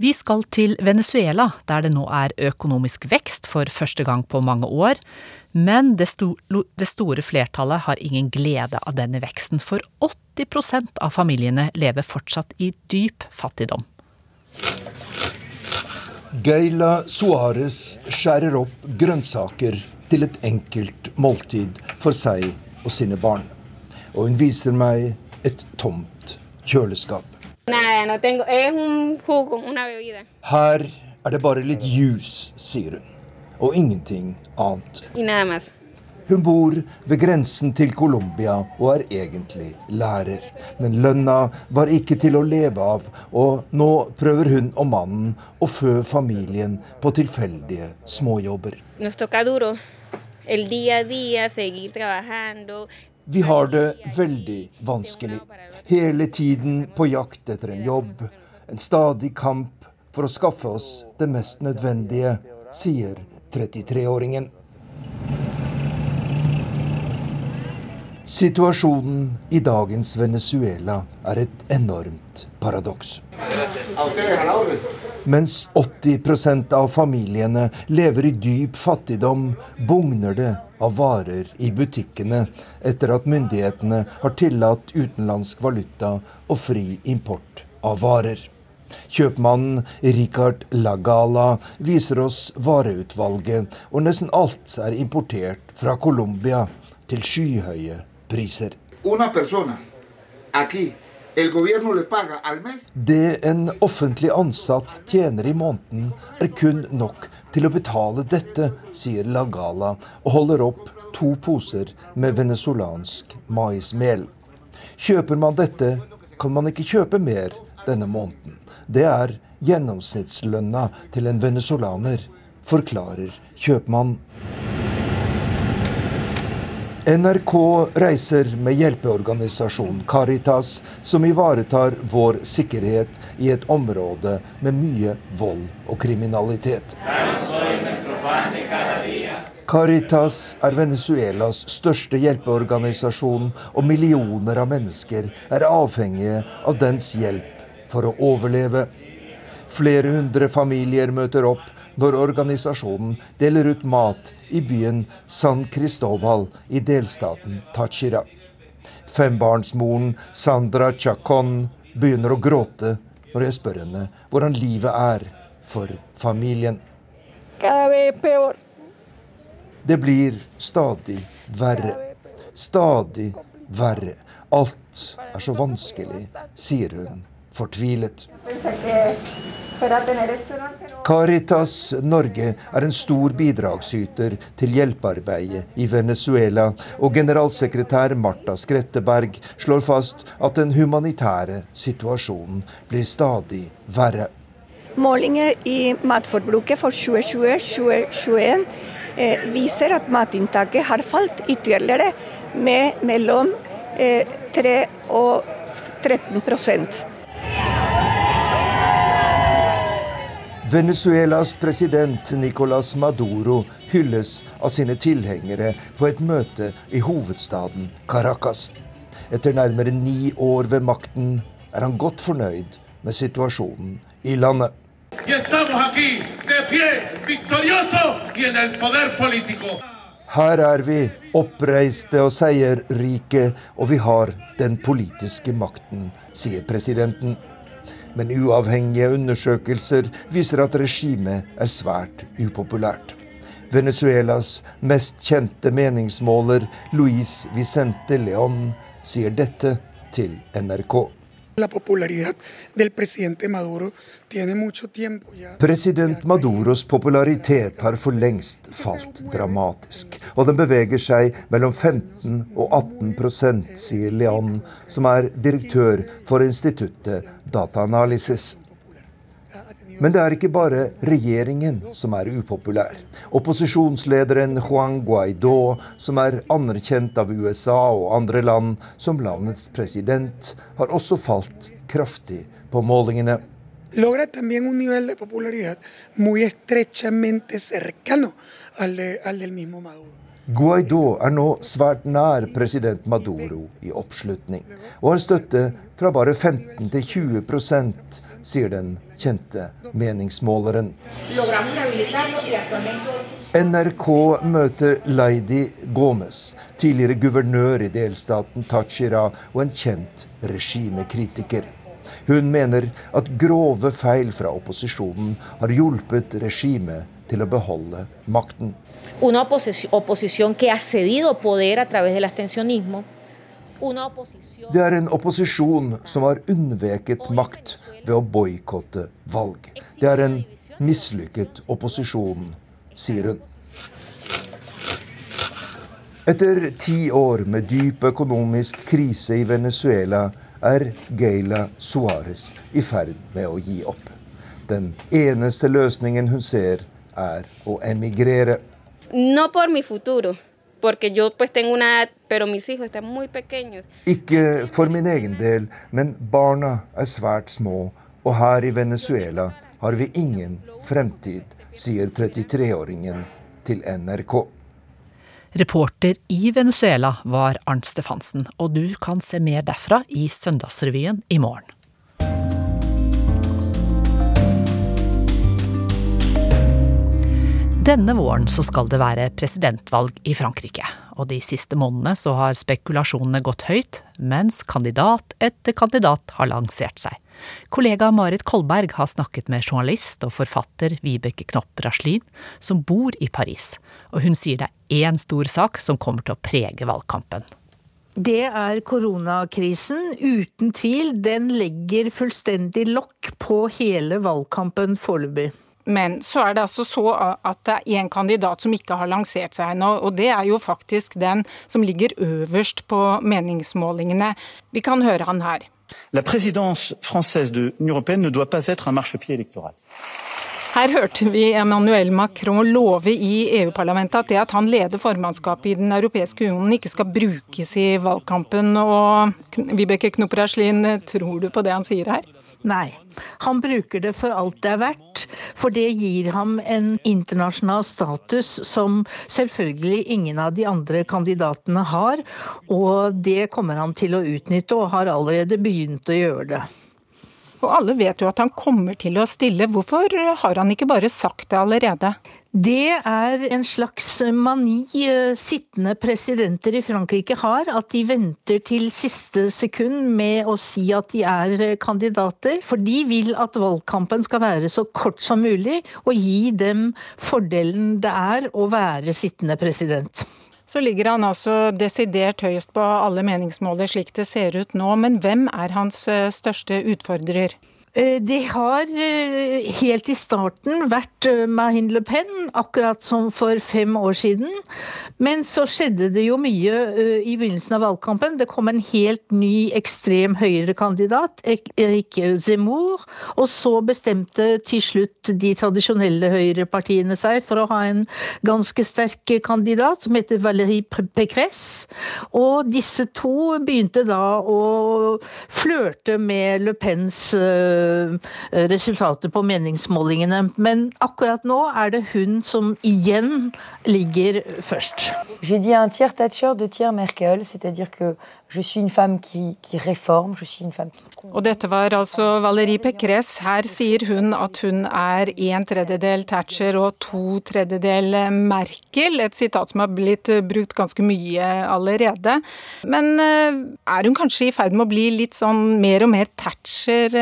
Vi skal til Venezuela, der det nå er økonomisk vekst for første gang på mange år. Men det, sto, det store flertallet har ingen glede av denne veksten, for 80% av familiene lever fortsatt i dyp fattigdom. Geila Suárez skjærer opp grønnsaker til et enkelt måltid for seg og sine barn. Og hun viser meg et tomt kjøleskap. Nada, no tengo. Es un jugo, una bebida. Her er det bare litt juice, sier hun. Og ingenting annet. Hun bor ved grensen til Colombia og er egentlig lærer. Men lønna var ikke til å leve av, og nå prøver hun og mannen å fø familien på tilfeldige småjobber. Vi har det veldig vanskelig. Hele tiden på jakt etter en jobb. En stadig kamp for å skaffe oss det mest nødvendige, sier 33-åringen. Situasjonen i dagens Venezuela er et enormt paradoks. Mens 80% av familiene lever i dyp fattigdom, bugner det av varer i butikkene etter at myndighetene har tillatt utenlandsk valuta og fri import av varer. Kjøpmannen Richard Lagala viser oss vareutvalget, og nesten alt er importert fra Colombia til skyhøye priser. Una det en offentlig ansatt tjener i måneden, er kun nok til å betale dette, sier Lagala og holder opp to poser med venezuelansk maismel. Kjøper man dette, kan man ikke kjøpe mer denne måneden. Det er gjennomsnittslønna til en venezuelaner, forklarer kjøpmannen. NRK reiser med hjelpeorganisasjonen Caritas, som ivaretar vår sikkerhet i et område med mye vold og kriminalitet. Caritas er Venezuelas største hjelpeorganisasjon, og millioner av mennesker er avhengige av dens hjelp for å overleve. Flere hundre familier møter opp når organisasjonen deler ut mat i byen San Cristobal i delstaten Tachira. Fembarnsmoren Sandra Chacon begynner å gråte når jeg spør henne hvordan livet er for familien. Det blir stadig verre. Stadig verre. Alt er så vanskelig, sier hun fortvilet. Caritas Norge er en stor bidragsyter til hjelpearbeidet i Venezuela, og generalsekretær Marta Skretteberg slår fast at den humanitære situasjonen blir stadig verre. Målinger i matforbruket for 2020-2021 eh, viser at matinntaket har falt ytterligere med mellom eh, 3 og 13 Venezuelas president Nicolas Maduro hylles av sine tilhengere på et møte i hovedstaden Caracas. Etter nærmere ni år ved makten er han godt fornøyd med situasjonen i landet. Her er vi, oppreiste og seierrike, og vi har den politiske makten, sier presidenten men uavhengige undersøkelser viser at regimet er svært upopulært. Venezuelas mest kjente meningsmåler, Luis Vicente León, sier dette til NRK. President Maduros popularitet har for lengst falt dramatisk, og den beveger seg mellom 15 og 18 sier Leon, som er direktør for instituttet Data Analysis. Men det er ikke bare regjeringen som er upopulær. Opposisjonslederen Juan Guaidó, som er anerkjent av USA og andre land som landets president, har også falt kraftig på målingene. Logra también un nivel de popularidad muy estrechamente cercano al, de, al del mismo Maduro. Guaidó er nå svært nær president Maduro i oppslutning, og har støtte fra bare 15 til 20% sier den kjente meningsmåleren. NRK møter Laidi Gomez, tidligere guvernør i delstaten Tachira og en kjent regimekritiker. Hun mener at grove feil fra opposisjonen har hjulpet regimet til å beholde makten. Una oposición que ha cedido poder a través del abstencionismo. Det er en opposisjon som har unnveket makt ved å boikotte valg. Det er en mislykket opposisjon, sier hun. Etter ti år med dyp økonomisk krise i Venezuela er Geila Suárez i ferd med å gi opp. Den eneste løsningen hun ser, er å emigrere. No por mi futuro, porque yo pues tengo una edad, pero mis hijos están muy pequeños. Ikke for min egen del, men barna er svært små, og her i Venezuela har vi ingen fremtid, sier 33-åringen til NRK. Reporter i Venezuela var Arnt Stefansen, og du kan se mer derfra i Søndagsrevyen i morgen. Denne våren så skal det være presidentvalg i Frankrike, og de siste månedene så har spekulasjonene gått høyt, mens kandidat etter kandidat har lansert seg. Kollega Marit Kolberg har snakket med journalist og forfatter Vibeke Knopp Raslin, som bor i Paris, og hun sier det er én stor sak som kommer til å prege valgkampen. Det er koronakrisen, uten tvil. Den legger fullstendig lokk på hele valgkampen foreløpig. Men så er det altså så at det er én kandidat som ikke har lansert seg ennå, og det er jo faktisk den som ligger øverst på meningsmålingene. Vi kan høre han her. La présidence française de l'Union européenne ne doit pas être un marchepied électoral. Her hørte vi Emmanuel Macron love i EU-parlamentet at det at han leder formannskapet i Den europeiske unionen ikke skal brukes i valgkampen. Og Vibeke Knopper Aslin, tror du på det han sier her? Nei, han bruker det for alt det er verdt, for det gir ham en internasjonal status som selvfølgelig ingen av de andre kandidatene har, og det kommer han til å utnytte, og har allerede begynt å gjøre det. Og alle vet jo at han kommer til å stille, hvorfor har han ikke bare sagt det allerede? Det er en slags mani eh, sittende presidenter i Frankrike har, at de venter til siste sekund med å si at de er eh, kandidater. For de vil at valgkampen skal være så kort som mulig, og gi dem fordelen det er å være sittende president. Så ligger han altså desidert høyest på alle meningsmåler slik det ser ut nå, men hvem er hans eh, største utfordrer? Eh, det har eh, helt i starten vært Mahin Le Pen, akkurat som for fem år siden. Men så skjedde det jo mye i begynnelsen av valgkampen. Det kom en helt ny ekstrem høyrekandidat, Erik Zemmour. Og så bestemte til slutt de tradisjonelle høyrepartiene seg for å ha en ganske sterk kandidat, som heter Valérie Pécresse. Og disse to begynte da å flørte med Le Pens resultater på meningsmålingene. Men akkurat nå er det hun som igjen ligger først. J'ai dit un tiers Thatcher, deux tiers Merkel, c'est-à-dire que je suis une femme qui, qui réforme, je suis une femme qui Og dette var altså Valérie Pécresse. Her sier hun at hun er en tredjedel Thatcher og to tredjedel Merkel. Et sitat som har blitt brukt ganske mye allerede. Men er hun kanskje i ferd med å bli litt sånn mer og mer Thatcher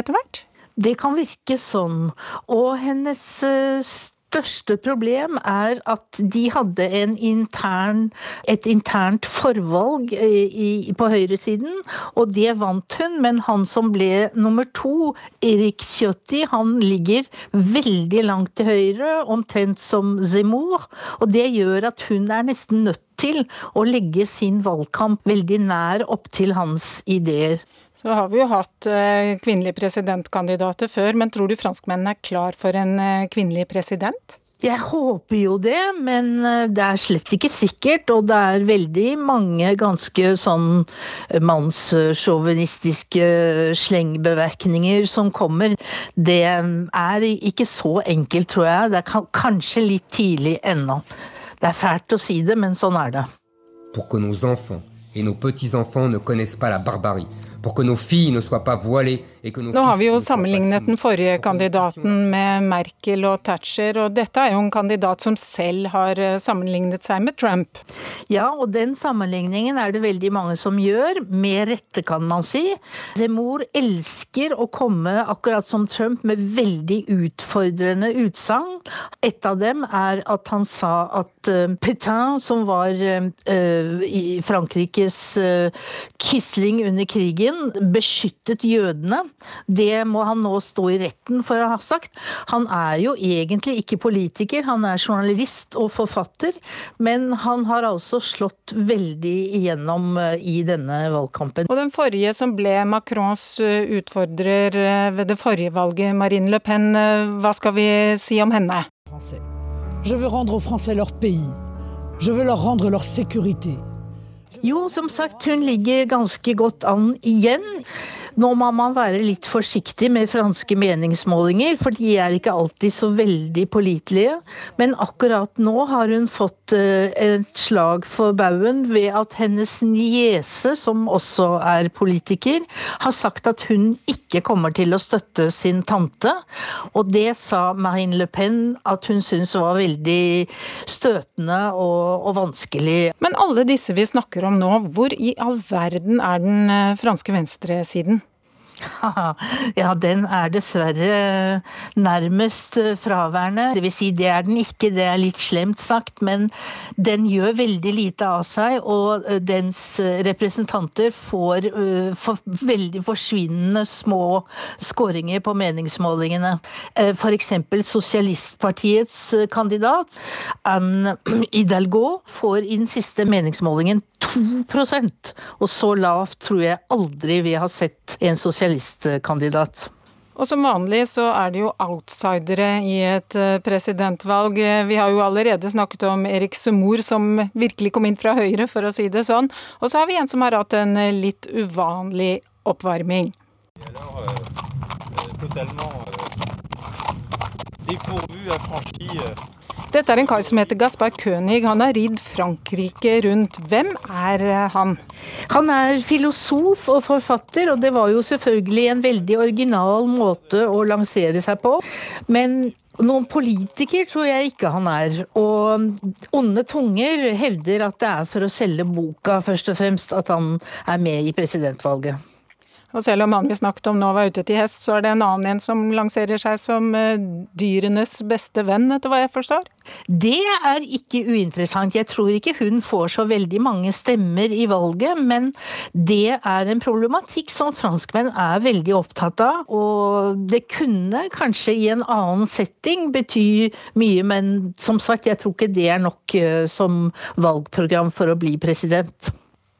etter hvert? Det kan virke sånn. Og hennes største problem er at de hadde intern, et internt forvalg i, på høyresiden, og det vant hun. Men han som ble nummer to, Erik Ciotti, han ligger veldig langt til høyre, omtrent som Zemmour. Og det gjør at hun er nesten nødt til å legge sin valgkamp veldig nær opp til hans ideer. Så har vi jo hatt kvinnelige presidentkandidater før, men tror du franskmennene er klar for en kvinnelig president? Jeg håper jo det, men det er slett ikke sikkert. Og det er veldig mange ganske sånn mannssjåvinistiske slengbeverkninger som kommer. Det er ikke så enkelt, tror jeg. Det er kanskje litt tidlig ennå. Det er fælt å si det, men sånn er det. Pour que nos enfants et nos petits-enfants ne connaissent pas la barbarie, pour que nos filles ne soient pas voilées Nå har vi jo sammenlignet den forrige kandidaten med Merkel og Thatcher, og dette er jo en kandidat som selv har eh, sammenlignet seg med Trump. Ja, og den sammenligningen er det veldig mange som gjør, med rette kan man si. Zemmour elsker å komme, akkurat som Trump, med veldig utfordrende utsagn. Et av dem er at han sa at uh, Pétain, som var uh, i Frankrikes uh, Quisling under krigen, beskyttet jødene. Det må han nå stå i retten for å ha sagt. Han er jo egentlig ikke politiker, han er journalist og forfatter, men han har altså slått veldig igjennom eh, i denne valgkampen. Og den forrige som ble Macrons eh, utfordrer eh, ved det forrige valget, Marine Le Pen, hva skal vi si om henne? Je veux rendre aux Français leur pays. Je veux leur rendre leur sécurité. Jo, som sagt, hun ligger ganske godt an igjen. Nå må man være litt forsiktig med franske meningsmålinger, for de er ikke alltid så veldig pålitelige. Men akkurat nå har hun fått eh, et slag for baugen ved at hennes niese, som også er politiker, har sagt at hun ikke kommer til å støtte sin tante. Og det sa Marine Le Pen at hun syntes var veldig støtende og, og vanskelig. Men alle disse vi snakker om nå, hvor i all verden er den eh, franske venstresiden? Ja, den er dessverre nærmest fraværende. Det vil si, det er den ikke, det er litt slemt sagt, men den gjør veldig lite av seg, og dens representanter får for, veldig forsvinnende små skåringer på meningsmålingene. F.eks. Sosialistpartiets kandidat, Anne Hidalgo, får i den siste meningsmålingen 2% og så lavt tror jeg aldri vi har sett en sosialistkandidat. Og som vanlig så er det jo outsidere i et eh, presidentvalg. Vi har jo allerede snakket om Erik Semor som virkelig kom inn fra Høyre, for å si det sånn. Og så har vi en som har hatt en eh, litt uvanlig oppvarming. Dette er en kar som heter Gaspar König. Han har ridd Frankrike rundt. Hvem er eh, han? Han er filosof og forfatter, og det var jo selvfølgelig en veldig original måte å lansere seg på. Men noen politiker tror jeg ikke han er. Og onde tunger hevder at det er for å selge boka først og fremst at han er med i presidentvalget. Og selv om han vi snakket om nå var ute til hest, så er det en annen en som lanserer seg som eh, dyrenes beste venn, etter hva jeg forstår? Det er ikke uinteressant. Jeg tror ikke hun får så veldig mange stemmer i valget, men det er en problematikk som franskmenn er veldig opptatt av. Og det kunne kanskje i en annen setting bety mye, men som sagt, jeg tror ikke det er nok eh, som valgprogram for å bli president.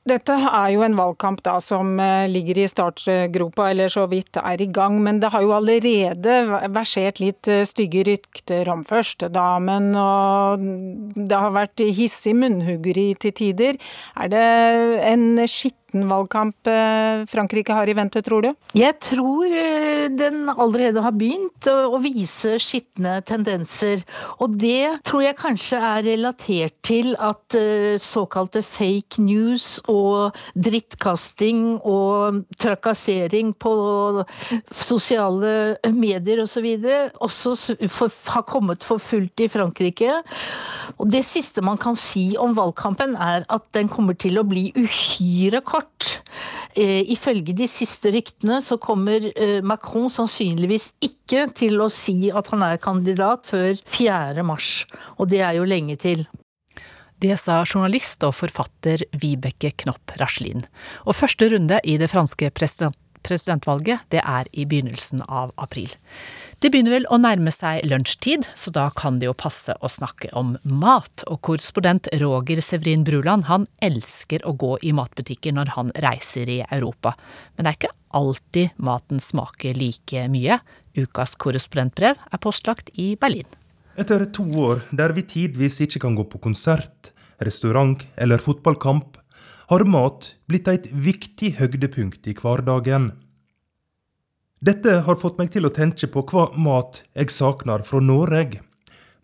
Dette er jo en valgkamp da, som eh, ligger i startgropa, eller så vidt er i gang. Men det har jo allerede versert litt eh, stygge rykter om førstedamen, og det har vært hissig munnhuggeri til tider. Er det en skitt 2019-valgkamp eh, Frankrike har i vente, tror du? Jeg tror eh, den allerede har begynt å vise skitne tendenser. Og det tror jeg kanskje er relatert til at eh, såkalte fake news og drittkasting og trakassering på sosiale medier osv. Og så videre, også har kommet for fullt i Frankrike. Og det siste man kan si om valgkampen, er at den kommer til å bli uhyre kort kort. Eh, ifølge de siste ryktene så kommer eh, Macron sannsynligvis ikke til å si at han er kandidat før 4. mars, og det er jo lenge til. Det sa journalist og forfatter Vibeke Knopp Raslin. Og første runde i det franske presidentvalget, det er i begynnelsen av april. Det begynner vel å nærme seg lunsjtid, så da kan det jo passe å snakke om mat. Og korrespondent Roger Severin Bruland, han elsker å gå i matbutikker når han reiser i Europa. Men det er ikke alltid maten smaker like mye. Ukas korrespondentbrev er postlagt i Berlin. Etter to år der vi tidvis ikke kan gå på konsert, restaurant eller fotballkamp, har mat blitt et viktig høydepunkt i hverdagen. Dette har fått meg til å tenke på hva mat jeg savner fra Norge.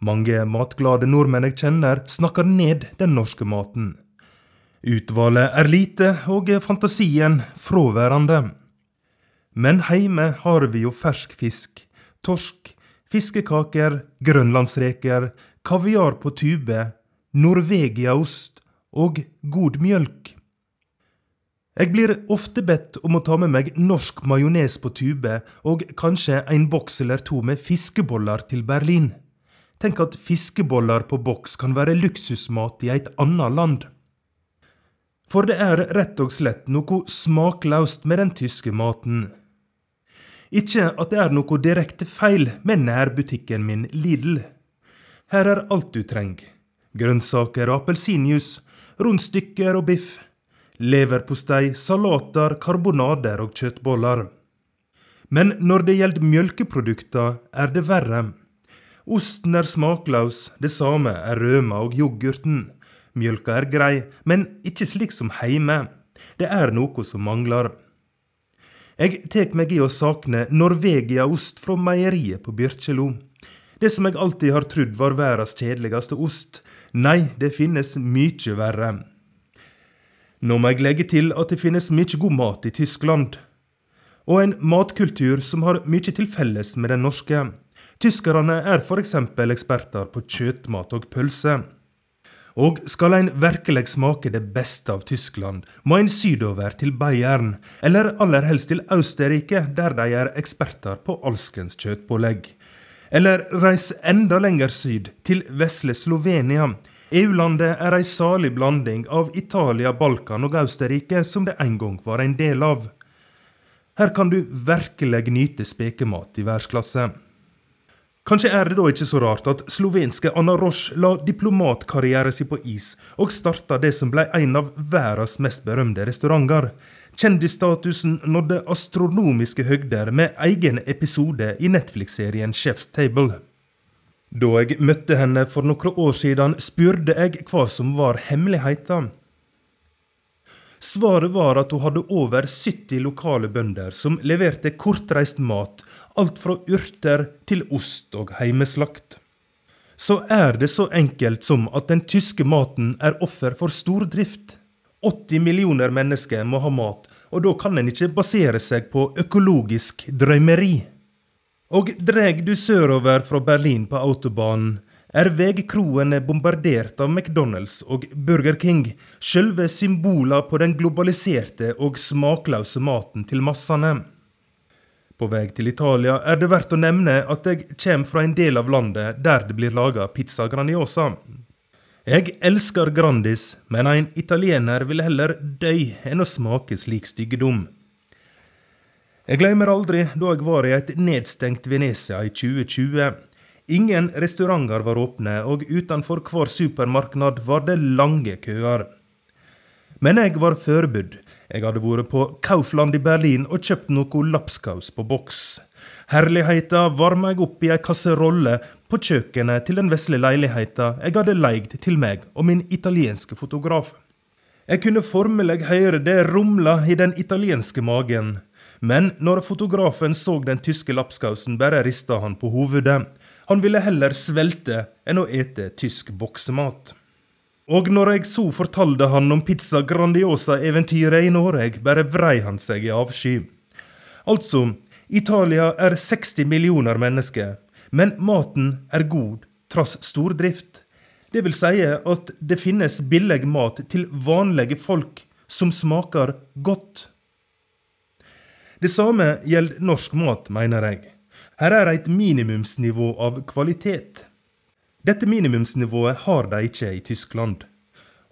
Mange matglade nordmenn jeg kjenner, snakker ned den norske maten. Utvalget er lite og fantasien fraværende. Men heime har vi jo fersk fisk, torsk, fiskekaker, grønlandsreker, kaviar på tube, norvegiaost og god mjølk. Jeg blir ofte bedt om å ta med meg norsk majones på tube og kanskje en boks eller to med fiskeboller til Berlin. Tenk at fiskeboller på boks kan være luksusmat i et annet land. For det er rett og slett noe smakløst med den tyske maten. Ikke at det er noe direkte feil med nærbutikken min Lidl. Her er alt du trenger. Grønnsaker og appelsinjuice, rundstykker og biff. Leverpostei, salater, karbonader og kjøttboller. Men når det gjelder mjølkeprodukter, er det verre. Osten er smakløs, det samme er røma og yoghurten. Mjølka er grei, men ikke slik som heime. Det er noe som mangler. Jeg tek meg i å sakne Norvegia-ost fra meieriet på Byrkjelo. Det som jeg alltid har trodd var verdens kjedeligste ost. Nei, det finnes mye verre. Nå må jeg legge til at det finnes mye god mat i Tyskland. Og en matkultur som har mye til felles med den norske. Tyskerne er f.eks. eksperter på kjøttmat og pølse. Og skal en virkelig smake det beste av Tyskland, må en sydover til Bayern, eller aller helst til Austerrike, der de er eksperter på alskens kjøttpålegg. Eller reis enda lenger syd, til vesle Slovenia. EU-landet er ei salig blanding av Italia, Balkan og Austerrike, som det en gang var en del av. Her kan du virkelig nyte spekemat i verdensklasse. Kanskje er det da ikke så rart at slovenske Anna Roche la diplomatkarrieren sin på is, og starta det som ble en av verdens mest berømte restauranter. Kjendisstatusen nådde astronomiske høgder med egen episode i Netflix-serien Chef's Table. Da jeg møtte henne for noen år siden, spurte jeg hva som var hemmeligheten. Svaret var at hun hadde over 70 lokale bønder som leverte kortreist mat, alt fra urter til ost og heimeslakt. Så er det så enkelt som at den tyske maten er offer for stordrift. 80 millioner mennesker må ha mat, og da kan en ikke basere seg på økologisk drømmeri. Og dreg du sørover fra Berlin på autobanen, er veikroene bombardert av McDonald's og Burger King, sjølve symboler på den globaliserte og smakløse maten til massene. På vei til Italia er det verdt å nevne at jeg kommer fra en del av landet der det blir laga pizza Grandiosa. Jeg elsker Grandis, men en italiener vil heller dø enn å smake slik styggedom. Jeg glemmer aldri da jeg var i et nedstengt Venezia i 2020. Ingen restauranter var åpne, og utenfor hver supermarknad var det lange køer. Men jeg var forberedt. Jeg hadde vært på Kaufland i Berlin og kjøpt noe lapskaus på boks. Herligheta varma jeg opp i ei kasserolle på kjøkkenet til den vesle leiligheta jeg hadde leid til meg og min italienske fotograf. Jeg kunne formelig høre det rumla i den italienske magen, men når fotografen så den tyske lapskausen, bare rista han på hovedet. Han ville heller svelte enn å ete tysk boksemat. Og når jeg så fortalte han om pizza Grandiosa-eventyret i Norge, bare vrei han seg i avsky. Altså, Italia er 60 millioner mennesker, men maten er god trass stordrift. Det vil si at det finnes billig mat til vanlige folk som smaker godt. Det samme gjelder norsk mat, mener jeg. Her er et minimumsnivå av kvalitet. Dette minimumsnivået har de ikke i Tyskland.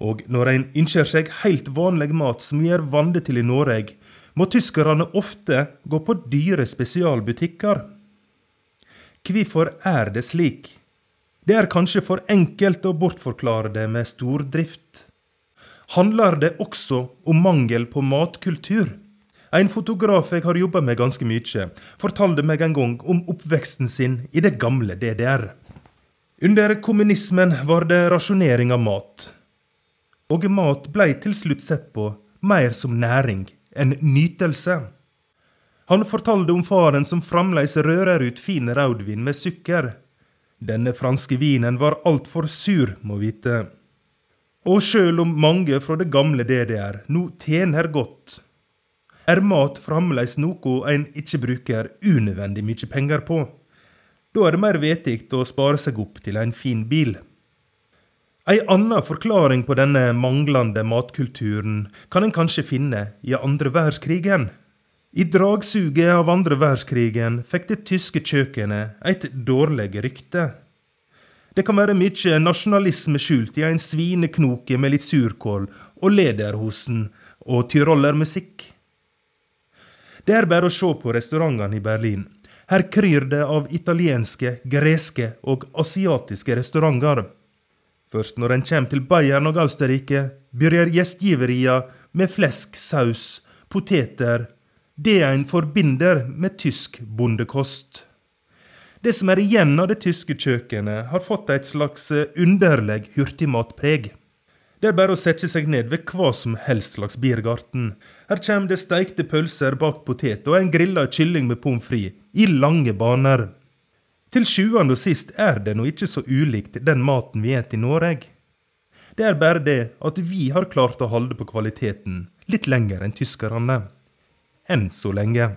Og når en innser seg helt vanlig mat som vi er vant til i Norge, må tyskerne ofte gå på dyre spesialbutikker. Hvorfor er det slik? Det er kanskje for enkelt å bortforklare det med stordrift. Handler det også om mangel på matkultur? En fotograf jeg har jobba med ganske mye, fortalte meg en gang om oppveksten sin i det gamle DDR. Under kommunismen var det rasjonering av mat. Og mat blei til slutt sett på mer som næring enn nytelse. Han fortalte om faren som fremdeles rører ut fin rødvin med sukker. Denne franske vinen var altfor sur, må vite. Og sjøl om mange fra det gamle DDR nå tjener godt, er mat fremdeles noe en ikke bruker unødvendig mye penger på. Da er det mer vettig å spare seg opp til en fin bil. Ei anna forklaring på denne manglende matkulturen kan en kanskje finne i andre verdenskrigen. I dragsuget av andre verdenskrigen fikk det tyske kjøkkenet et dårlig rykte. Det kan være mye nasjonalisme skjult i en svineknoke med litt surkål og lederhosen og tyrollermusikk. Det er bare å se på restaurantene i Berlin. Her kryr det av italienske, greske og asiatiske restauranter. Først når en kommer til Bayern og Austerrike, begynner gjestgiveria med flesk, saus, poteter, det en forbinder med tysk bondekost. Det som er igjen av det tyske kjøkkenet, har fått et slags underlig hurtigmatpreg. Det er bare å sette seg ned ved hva som helst slags biergarten. Her kommer det steikte pølser bak potet og en grilla kylling med pommes frites, i lange baner. Til sjuende og sist er det nå ikke så ulikt den maten vi spiser i Norge. Det er bare det at vi har klart å holde på kvaliteten litt lenger enn tyskerne. Enn så lenge.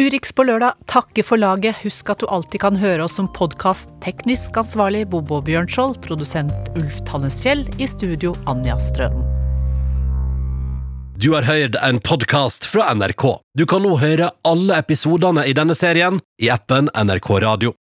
Urix på lørdag takker for laget. Husk at du alltid kan høre oss som podkast. Teknisk ansvarlig Bobo Bjørnskjold, produsent Ulf Tannesfjell, i studio Anja Strønen. Du har hørt en podkast fra NRK. Du kan nå høre alle episodene i denne serien i appen NRK Radio.